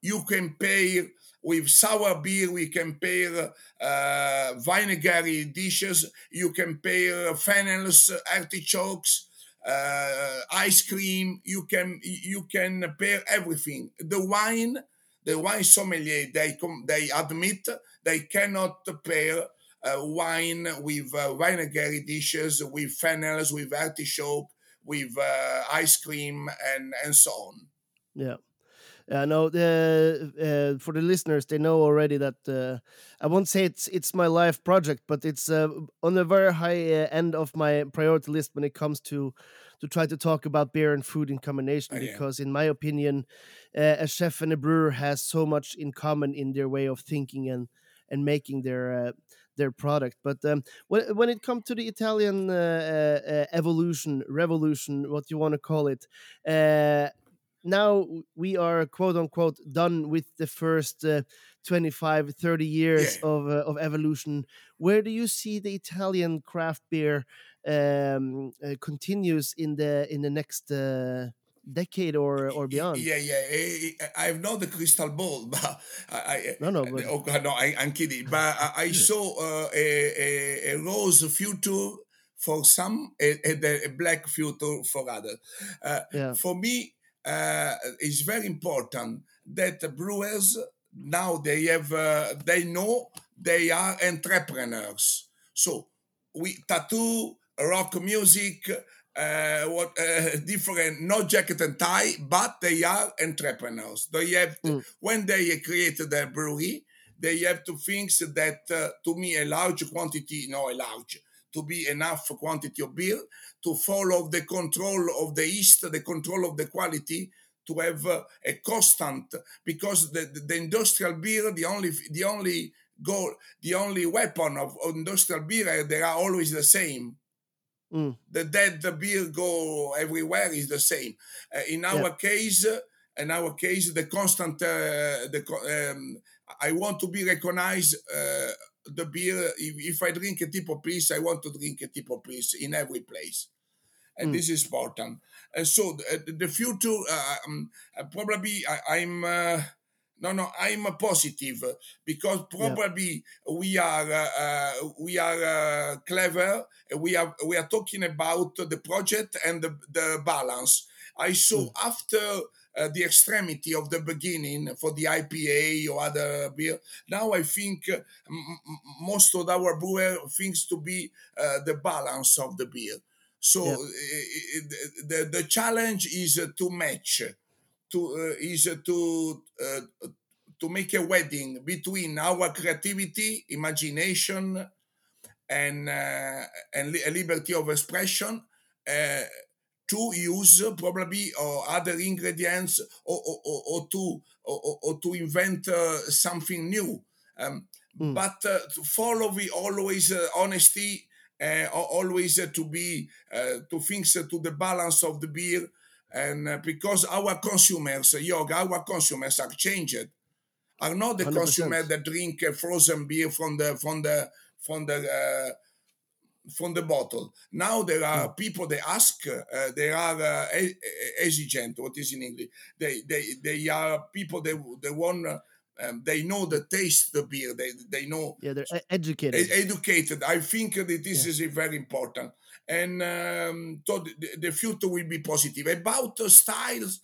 Speaker 2: You can pair with sour beer, we can pair uh, vinegary dishes, you can pair fennels, artichokes, uh, ice cream, you can you can pair everything. The wine, the wine sommelier, they com- they admit they cannot pair uh, wine with uh, vinegary dishes, with fennels, with artichoke, with uh, ice cream, and and so on.
Speaker 1: Yeah. Yeah, no. The uh, for the listeners, they know already that uh, I won't say it's it's my life project, but it's uh, on the very high uh, end of my priority list when it comes to to try to talk about beer and food in combination.
Speaker 2: Oh, yeah.
Speaker 1: Because, in my opinion, uh, a chef and a brewer has so much in common in their way of thinking and and making their uh, their product. But um, when when it comes to the Italian uh, uh, uh, evolution, revolution, what you want to call it, uh, now we are quote unquote done with the first uh, 25 30 years
Speaker 2: Yeah.
Speaker 1: of uh, of evolution where do you see the italian craft beer um, uh, continues in the in the next uh, decade or or beyond
Speaker 2: Yeah, yeah. I, I have not the crystal ball, <laughs> but I,
Speaker 1: No, no, but-
Speaker 2: oh, no, I, I'm kidding. <laughs> But I, I saw uh, a, a, a rose future for some and a, a black future for others. Uh,
Speaker 1: Yeah.
Speaker 2: For me, uh, it's very important that the brewers now they have uh, they know they are entrepreneurs. So we tattoo, rock music, uh, what uh, different, not jacket and tie, but they are entrepreneurs. They have to,
Speaker 1: Mm.
Speaker 2: when they created their brewery, they have to think that uh, to me a large quantity, no, a large, to be enough quantity of beer to follow the control of the yeast, the control of the quality, to have uh, a constant because the, the, the industrial beer, the only the only goal, the only weapon of, of industrial beer, they are always the same
Speaker 1: Mm.
Speaker 2: the dead the beer go everywhere is the same. Uh, in our case, uh, in our case, the constant uh, the um, I want to be recognized. Uh, the beer, if, if I drink a tipo Pils, I want to drink a tipo Pils in every place. And
Speaker 1: Mm.
Speaker 2: this is important. And so the, the future, uh, um, uh, probably I, I'm, uh, no, no, I'm uh, positive uh, because probably we are uh, uh, we are uh, clever. We are we are talking about the project and the, the balance. I saw after uh, the extremity of the beginning for the IPA or other beer. Now I think uh, m- most of our brewer thinks to be uh, the balance of the beer. So
Speaker 1: Yeah.
Speaker 2: uh, uh, the the challenge is uh, to match to uh, is uh, to uh, to make a wedding between our creativity, imagination, and uh, and li- a liberty of expression. Uh, to use uh, probably or other ingredients or, or, or, or to or, to invent uh, something new um,
Speaker 1: Mm.
Speaker 2: but uh, to follow always uh, honesty uh, always uh, to be uh, to think uh, to the balance of the beer and uh, because our consumers uh, yoga our consumers are changed are not the
Speaker 1: 100%.
Speaker 2: consumer that drink uh, frozen beer from the from the from the uh, from the bottle. Now there are people they ask, uh, they are uh, exigent. What is in English? They they they are people they they want. Uh, um, they know the taste the beer. They they know
Speaker 1: yeah they're educated
Speaker 2: educated. I think that this is very important, and um, so the, the future will be positive. About the styles,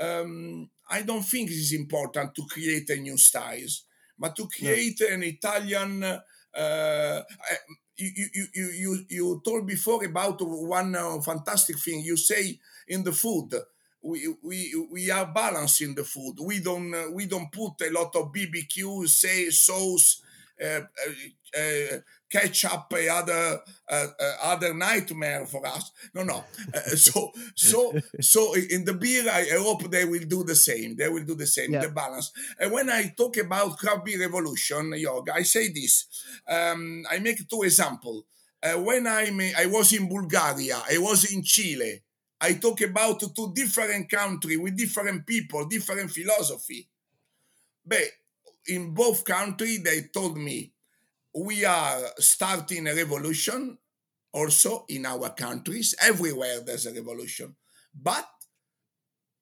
Speaker 2: um, I don't think it is important to create a new styles, but to create an Italian. Uh, you, you, you, you, you told before about one uh, fantastic thing. You say in the food, we we we are balancing the food. We don't uh, we don't put a lot of BBQ, say sauce, uh, uh, up uh, other uh, uh, other nightmare for us. No, no. Uh, so <laughs> so so in the beer, I, hope they will do the same. They will do the same.
Speaker 1: Yeah.
Speaker 2: The balance. And when I talk about craft beer revolution, yoga, I say this. Um, I make two examples. Uh, when I'm, I was in Bulgaria, I was in Chile. I talk about two different countries with different people, different philosophy. But in both countries, they told me we are starting a revolution. Also in our countries, everywhere there's a revolution, but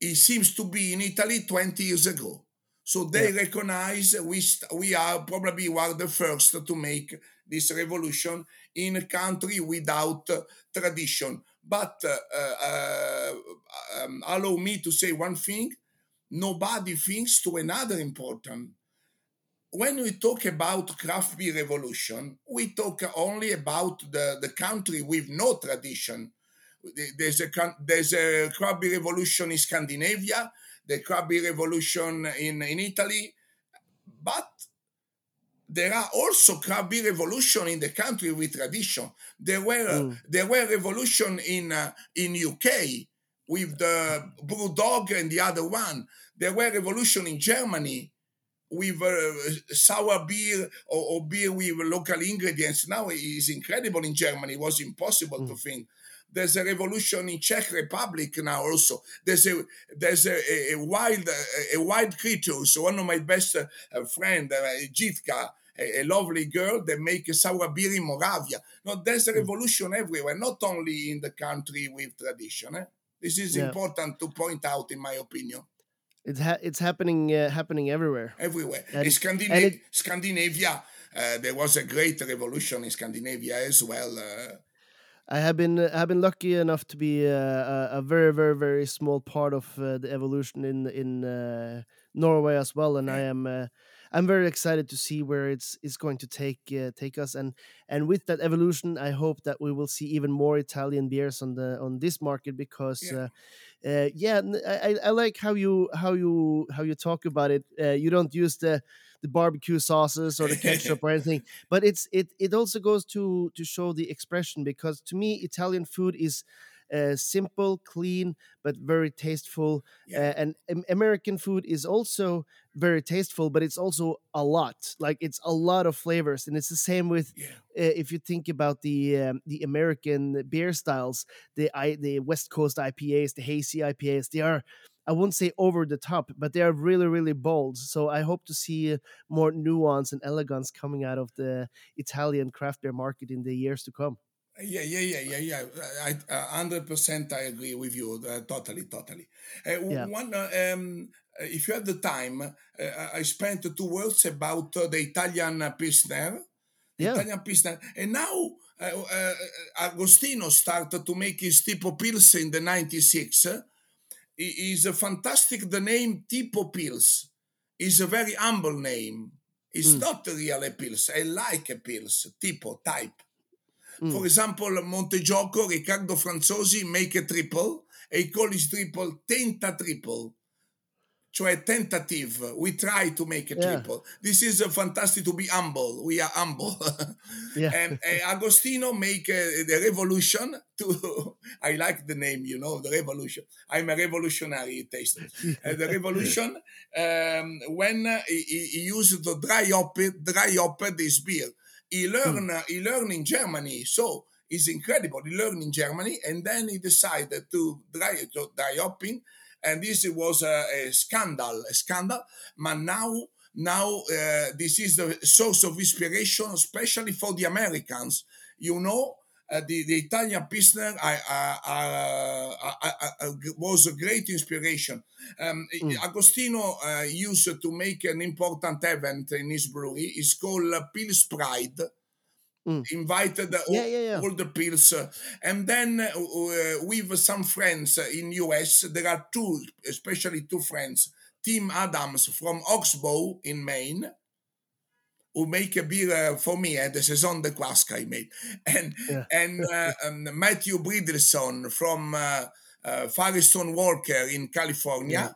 Speaker 2: it seems to be in Italy 20 years ago. So they recognize we we are probably one of the first to make this revolution in a country without uh, tradition. But uh, uh, um, allow me to say one thing: nobody thinks to another important. When we talk about craft beer revolution, we talk only about the, the country with no tradition. There's a there's a craft beer revolution in Scandinavia. the craft beer revolution in, in Italy, but there are also craft beer revolution in the country with tradition. There were
Speaker 1: Mm.
Speaker 2: there were revolution in uh, in UK with the Brewdog and the other one. There were revolution in Germany with uh, sour beer or, or beer with local ingredients. Now is incredible in Germany. It was impossible to think. There's a revolution in Czech Republic now also. There's a there's a, a, wild a, a wild creature. So one of my best uh, friend, uh, Jitka, a, a lovely girl that make a sour beer in Moravia. No, there's a revolution everywhere, not only in the country with tradition. eh? This is
Speaker 1: Yeah.
Speaker 2: important to point out, in my opinion.
Speaker 1: It's ha- it's happening uh, happening everywhere.
Speaker 2: everywhere.
Speaker 1: And-
Speaker 2: in Scandina-
Speaker 1: and it-
Speaker 2: Scandinavia, uh, there was a great revolution in Scandinavia as well. Uh,
Speaker 1: I have been I have been lucky enough to be uh, a, a very very very small part of uh, the evolution in in uh, Norway as well, and I am uh, I'm very excited to see where it's it's going to take uh, take us, and and with that evolution, I hope that we will see even more Italian beers on the on this market because.
Speaker 2: Yeah.
Speaker 1: Uh, yeah, I- I like how you how you how you talk about it. Uh, you don't use the the barbecue sauces or the ketchup or anything, but it's it it also goes to to show the expression because to me Italian food is uh, simple, clean, but very tasteful.
Speaker 2: Yeah.
Speaker 1: Uh, and Am- American food is also very tasteful, but it's also a lot. Like it's a lot of flavors, and it's the same with
Speaker 2: yeah,
Speaker 1: uh, if you think about the um, the American beer styles, the I, the West Coast IPAs, the hazy IPAs, they are I won't say over the top, but they are really really bold. So I hope to see uh, more nuance and elegance coming out of the Italian craft beer market in the years to come.
Speaker 2: Yeah, yeah, yeah, yeah, yeah. I hundred percent, I agree with you. Uh, totally, totally. Uh,
Speaker 1: Yeah.
Speaker 2: One, uh, um, uh, if you have the time, uh, I spent two words about uh, the Italian Pilsner.
Speaker 1: Yeah.
Speaker 2: Italian Pilsner, and now. Uh, uh, Agostino started to make his Tipo Pils in the 96. He is a fantastic. The name Tipo Pils is a very humble name. It's
Speaker 1: Mm.
Speaker 2: not really a Pils. I like a Pils, Tipo, type.
Speaker 1: Mm.
Speaker 2: For example, Montegioco, Riccardo Franzosi make a triple e he call his triple tenta triple. Cioè tentative. We try to make a
Speaker 1: Yeah.
Speaker 2: triple. This is uh, fantastic to be humble. We are humble. <laughs>
Speaker 1: Yeah.
Speaker 2: and uh, Agostino make uh, the revolution to <laughs> I like the name, you know, the revolution. I'm a revolutionary taster. Uh, the revolution <laughs> um, when uh, he, he used the dry hopped, dry hopped this beer. He learned uh, he learned in Germany, so it's incredible. He learned in Germany, and then he decided to dry to dry hopping, and this was a, a scandal, a scandal. But now now uh, this is the source of inspiration, especially for the Americans. You know, uh, the, the Italian Pilsner I, was a great inspiration. Um, Agostino uh, used to make an important event in his brewery. It's called Pils Pride.
Speaker 1: Mm.
Speaker 2: Invited uh,
Speaker 1: Yeah,
Speaker 2: all,
Speaker 1: yeah, yeah.
Speaker 2: all the pills, and then uh, uh, with some friends uh, in US, there are two, especially two friends, Tim Adams from Oxbow in Maine, who make a beer uh, for me, uh, the Saison de Kuaska I made, <laughs> and
Speaker 1: Yeah.
Speaker 2: and <laughs> uh, um, Matthew Brynildson from uh, uh, Firestone Walker in California.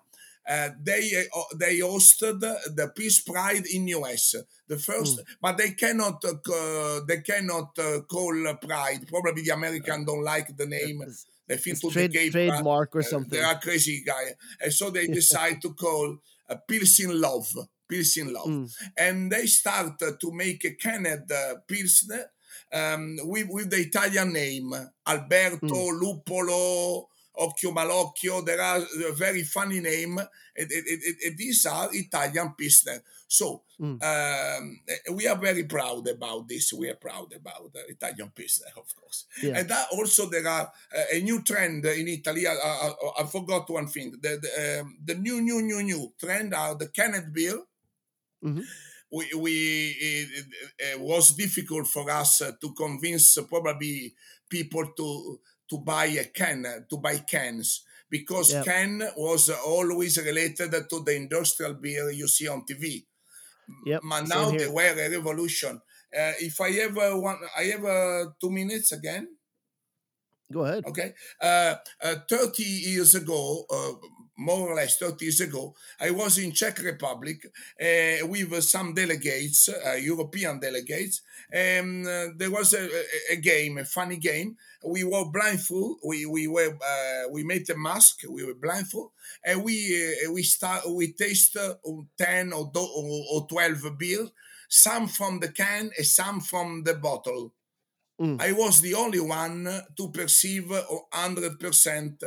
Speaker 2: Uh, they uh, they hosted the Pils Pride in US, the first, but they cannot uh, they cannot uh, call Pride. Probably the American don't like the name. They think to
Speaker 1: Trade,
Speaker 2: the
Speaker 1: trademark or something.
Speaker 2: They are crazy guy, and so they <laughs> decide to call uh, Pilsen Love, Pilsen Love,
Speaker 1: Mm.
Speaker 2: and they start uh, to make a canned uh, Pilsner um, with, with the Italian name Alberto Lupolo. Occhio Malocchio, there are very funny name. these are Italian Pilsner. So
Speaker 1: Mm.
Speaker 2: um, we are very proud about this. We are proud about the Italian Pilsner, of course.
Speaker 1: Yeah.
Speaker 2: And that also there are uh, a new trend in Italy. I, I, I- I forgot one thing. The the, um, the new new new new trend are the canned beer.
Speaker 1: Mhm.
Speaker 2: We, we it, it- was difficult for us uh, to convince uh, probably people to to buy a can to buy cans because
Speaker 1: Yeah.
Speaker 2: can was always related to the industrial beer you see on TV.
Speaker 1: Yep,
Speaker 2: But now they were a revolution. Uh, if I ever want, I have uh, two minutes again.
Speaker 1: Go ahead.
Speaker 2: Okay. Uh, uh, 30 years ago, uh, more or less 30 years ago, I was in Czech Republic uh, with some delegates, uh, European delegates, and uh, there was a, a, a game, a funny game. We were blindfold. We we were uh, we made a mask. We were blindfold, and we uh, we start we taste uh, ten or, do, or or twelve beer, some from the can and some from the bottle.
Speaker 1: Mm.
Speaker 2: I was the only one to perceive hundred percent.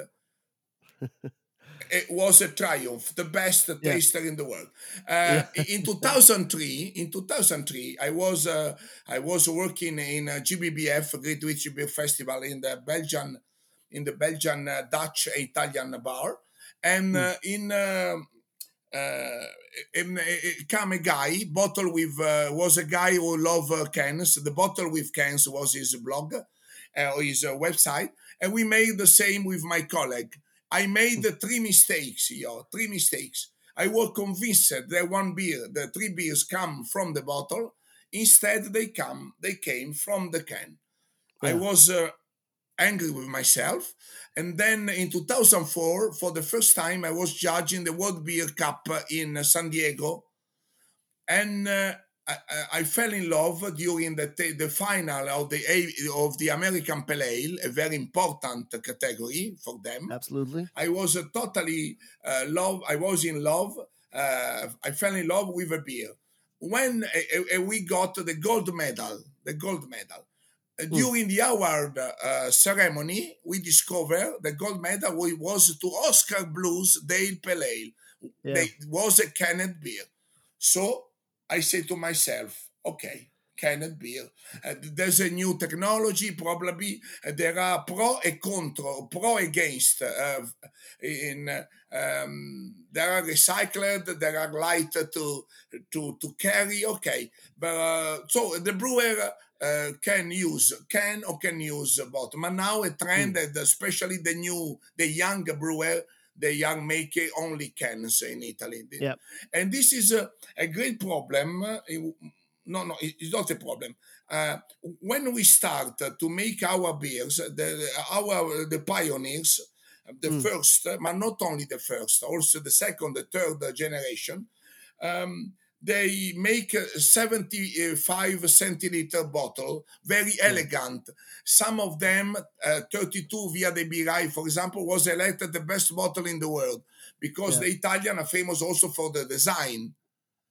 Speaker 2: <laughs> It was a triumph, the best
Speaker 1: Yeah.
Speaker 2: taster in the world. Uh, in <laughs> 2003, in 2003, I was uh, I was working in a GBBF, Great British Beer Festival, in the Belgian, in the Belgian uh, Dutch Italian bar, and uh, in. Uh, uh, in, uh, come a guy bottle with uh, was a guy who loved uh, cans the bottle with cans was his blog uh, or his uh, website and we made the same with my colleague i made the three mistakes yo three mistakes i was convinced that one beer the three beers come from the bottle instead they come they came from the can i was uh, angry with myself. And then in 2004, for the first time, I was judging the World Beer Cup in uh, San Diego. And uh, I, I- fell in love during the, the final of the, of the American Pale Ale, a very important category for them.
Speaker 1: Absolutely.
Speaker 2: I was uh, totally uh, love. I was in love. Uh, I fell in love with a beer. When uh, uh, we got the gold medal, the gold medal uh, during the award uh, ceremony, we discovered the gold medal was to Oskar Blues Dale Pale Ale.
Speaker 1: Yeah.
Speaker 2: They, was a canned beer. So I say to myself, okay, canned beer. Uh, there's a new technology, probably. Uh, there are pro and contra, pro against. Uh, in uh, um, there are recycled, there are light to to to carry. Okay, but uh, so the brewer. Uh, can use can or can use both. But now a trend that especially the new the young brewer, the young maker only cans in Italy.
Speaker 1: Yep.
Speaker 2: And this is a, a great problem. uh, No, no, it's not a problem. Uh, when we start to make our beers, the, our the pioneers, the
Speaker 1: Mm.
Speaker 2: first, but not only the first, also the second, the third generation, um, they make a 75 centiliter bottle, very elegant. Some of them, uh, 32 Via dei Birrai, for example, was elected the best bottle in the world because
Speaker 1: Yeah.
Speaker 2: the Italian are famous also for the design.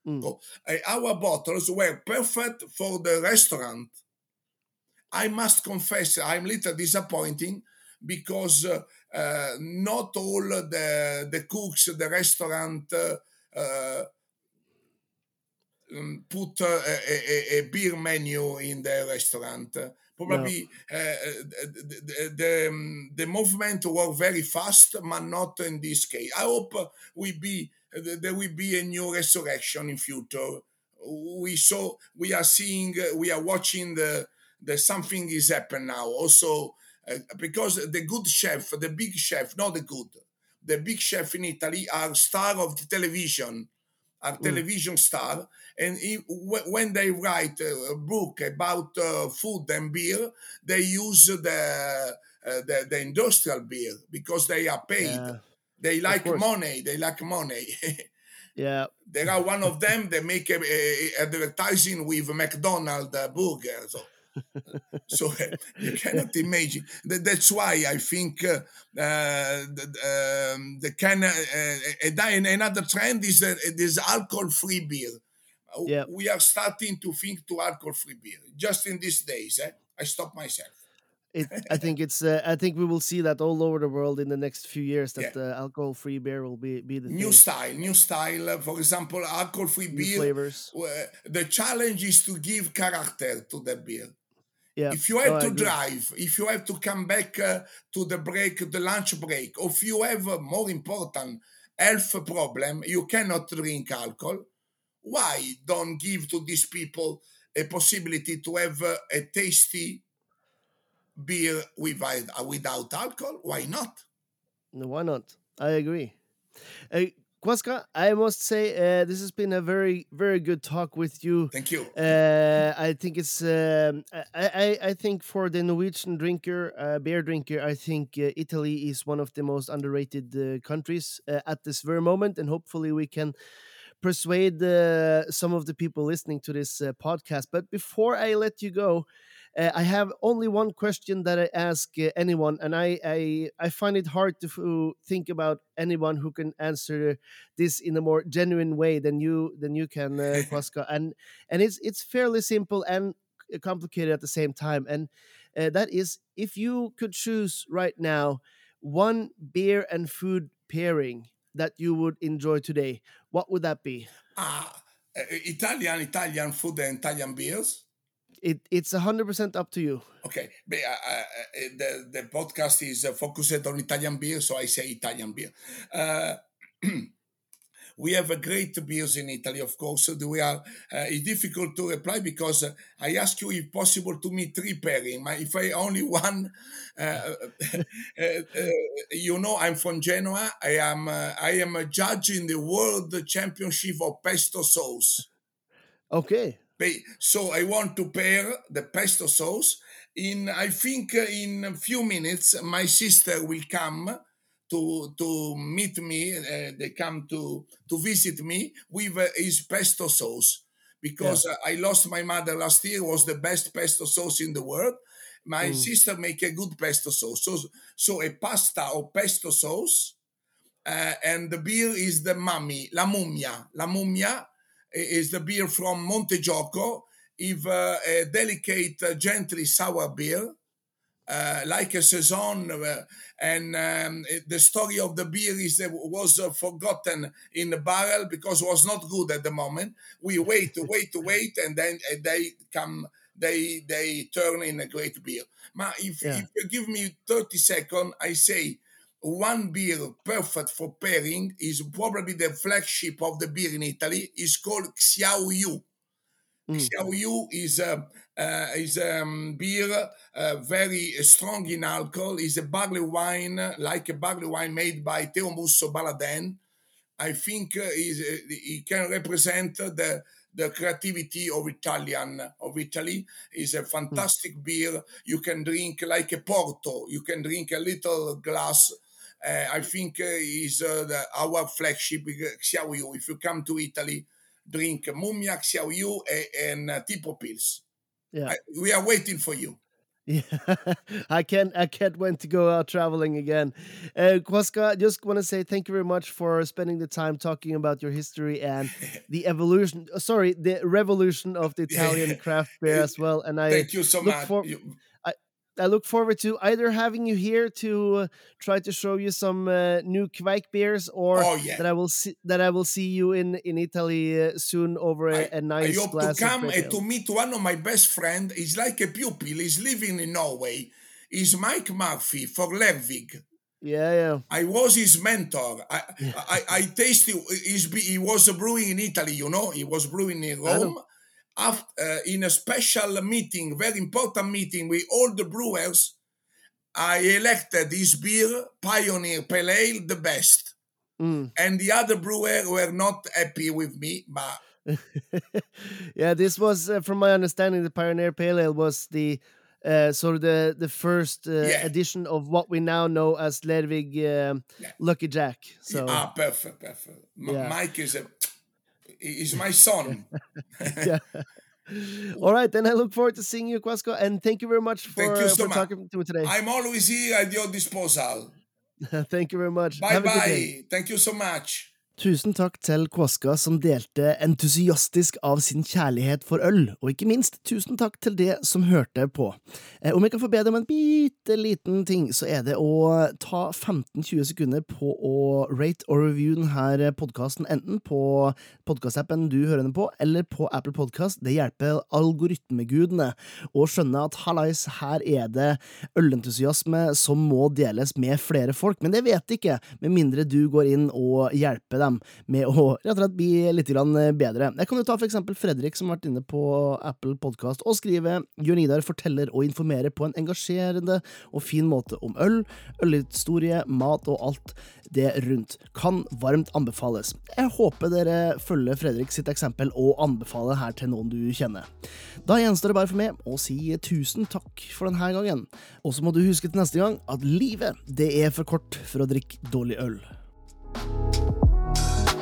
Speaker 1: Mm.
Speaker 2: So, uh, our bottles were perfect for the restaurant. I must confess, I'm a little disappointing because uh, uh, not all the the cooks, the restaurant, uh, uh, um, put a, a, a beer menu in the restaurant. Probably uh, the, the, the, um, the movement work very fast, but not in this case. I hope we be there will be a new resurrection in future. We saw, we are seeing, we are watching the the something is happening now. Also, uh, because the good chef, the big chef, not the good, the big chef in Italy are star of the television, are television star, and wh- when they write a book about uh, food and beer, they use the, uh, the the industrial beer because they are paid.
Speaker 1: Yeah.
Speaker 2: They like money. They like money. <laughs>
Speaker 1: Yeah.
Speaker 2: there are one of them. They make a, a- advertising with McDonald's uh, burger. So, <laughs> so uh, <laughs> you cannot imagine. That's why I think uh, uh, the, um, the can. Uh, uh, another trend is that it is alcohol-free beer. Uh,
Speaker 1: Yeah.
Speaker 2: We are starting to think to alcohol-free beer. Just in these days, eh? I stop myself.
Speaker 1: It, I think <laughs> it's. Uh, I think we will see that all over the world in the next few years. That
Speaker 2: Yeah.
Speaker 1: uh, alcohol-free beer will be be the
Speaker 2: New
Speaker 1: thing.
Speaker 2: style, new style. Uh, For example, alcohol-free
Speaker 1: New
Speaker 2: beer.
Speaker 1: flavors.
Speaker 2: uh, the challenge is to give character to the beer.
Speaker 1: Yeah.
Speaker 2: If you have
Speaker 1: I
Speaker 2: to drive, if you have to come back uh, to the break, the lunch break, or if you have a more important health problem, you cannot drink alcohol. Why don't give to these people a possibility to have uh, a tasty beer without, uh, without alcohol? Why not?
Speaker 1: Why not? I agree. Uh, Kuaska, I must say uh, this has been a very, very good talk with you.
Speaker 2: Thank you.
Speaker 1: Uh, I think it's. Um, I, I, I think for the Norwegian drinker, uh, beer drinker, I think uh, Italy is one of the most underrated uh, countries uh, at this very moment, and hopefully we can persuade uh, some of the people listening to this uh, podcast. But before I let you go, uh, I have only one question that I ask uh, anyone, and I, I I find it hard to think about anyone who can answer this in a more genuine way than you than you can, uh, <laughs> Kuaska. and and it's it's fairly simple and complicated at the same time. And uh, that is, if you could choose right now one beer and food pairing that you would enjoy today, what would that be?
Speaker 2: Ah, uh, Italian, Italian food and Italian beers.
Speaker 1: It it's hundred percent up to you.
Speaker 2: Okay, but, uh, uh, the the podcast is uh, focused on Italian beer, so I say Italian beer. <clears throat> We have a great beers in Italy, of course. So we are. Uh, it's difficult to reply because uh, I ask you if possible to me three pairing. If I only <laughs> one, uh, uh, uh, you know, I'm from Genoa. I am. Uh, I am a judge in the World Championship of Pesto Sauce.
Speaker 1: Okay.
Speaker 2: So I want to pair the pesto sauce. In I think in a few minutes, my sister will come to to meet me. Uh, they come to to visit me with uh, his pesto sauce because uh, I lost my mother last year. Was the best pesto sauce in the world. My
Speaker 1: Mm.
Speaker 2: sister make a good pesto sauce. So so a pasta or pesto sauce, uh, and the beer is the mummy, la mummia, la mummia is the beer from Montegioco, if uh, a delicate, uh, gently sour beer, uh, like a saison. Uh, and um, it- the story of the beer is uh, was uh, forgotten in the barrel because it was not good at the moment. We wait, <laughs> wait, wait, and then uh, they come. They they turn in a great beer. Ma, if,
Speaker 1: Yeah.
Speaker 2: if you give me 30 seconds, I say one beer perfect for pairing is probably the flagship of the beer in Italy. is called Xyauyù.
Speaker 1: Mm.
Speaker 2: Xyauyù is a uh, is a um, beer uh, very strong in alcohol. is a barley wine, like a barley wine made by Teo Musso Baladin. I think uh, is uh, he can represent the the creativity of Italian of Italy. is a fantastic beer. You can drink like a Porto. You can drink a little glass. Uh, I think uh, is uh, the, our flagship uh, Xiao If you come to Italy, drink Mummia, Xiao Yu, and uh, Tipo Pils.
Speaker 1: Yeah.
Speaker 2: I, we are waiting for you.
Speaker 1: Yeah, <laughs> I can't. I can't wait to go out traveling again. Uh, Kuaska, I just want to say thank you very much for spending the time talking about your history and <laughs> the evolution. Sorry, the revolution of the Italian <laughs> craft beer as well. And I,
Speaker 2: Thank you so much.
Speaker 1: for-
Speaker 2: You-
Speaker 1: I look forward to either having you here to uh, try to show you some uh, new Kveik beers, or
Speaker 2: oh yeah.
Speaker 1: that I will see that I will see you in in Italy uh, soon over a, a
Speaker 2: I
Speaker 1: nice
Speaker 2: hope to
Speaker 1: glass of
Speaker 2: come and to meet one of my best friend. He's like a pupil. He's living in Norway. He's Mike Murphy for Lervig.
Speaker 1: Yeah, yeah.
Speaker 2: I was his mentor. I <laughs> I, I tasted. He was brewing in Italy. You know, he was brewing in. Rome. After, uh, in a special meeting, very important meeting with all the brewers, I elected this beer, Pioneer Pale Ale, the best.
Speaker 1: Mm.
Speaker 2: And the other brewer were not happy with me, but <laughs>
Speaker 1: yeah, this was, uh, from my understanding, the Pioneer Pale Ale was the uh, sort of the the first uh,
Speaker 2: Yeah.
Speaker 1: edition of what we now know as Lervig um,
Speaker 2: Yeah.
Speaker 1: Lucky Jack. So
Speaker 2: ah, perfect, perfect. M-
Speaker 1: Yeah.
Speaker 2: Mike is a is my son. <laughs>
Speaker 1: yeah. <laughs> All right, then I look forward to seeing you, Quasco, and thank you very much for,
Speaker 2: Thank you uh, so
Speaker 1: for
Speaker 2: much.
Speaker 1: talking to me today.
Speaker 2: I'm always here at your disposal. <laughs>
Speaker 1: thank you very much.
Speaker 2: Bye
Speaker 1: Have a good day.
Speaker 2: bye. Thank you so much.
Speaker 1: Tusen takk til Kvaska som delte entusiastisk av sin kjærlighet for øl, og ikke minst tusen takk til det som hørte på. Eh, Om jeg kan få be deg om en bitte liten ting, så er det å ta 15-20 sekunder på å rate og review denne podkasten, enten på podkastappen du hører den på, eller på Apple Podcast. Det hjelper algoritmegudene å skjønne at hallais, her er det ølentusiasme som må deles med flere folk, men det vet de ikke, med mindre du går inn og hjelper dem dem med å rett og slett bli litt bedre. Jeg kan jo ta for eksempel Fredrik, som har vært inne på Apple Podcast, og skrive Jørn Idar forteller og informerer på en engasjerende og fin måte om øl, ølhistorie, mat og alt det rundt. Kan varmt anbefales. Jeg håper dere følger Fredrik sitt eksempel og anbefaler her til noen du kjenner. Da gjenstår det bare for meg å si tusen takk for denne gangen. Og så må du huske til neste gang at livet det er for kort for å drikke dårlig øl. Bye.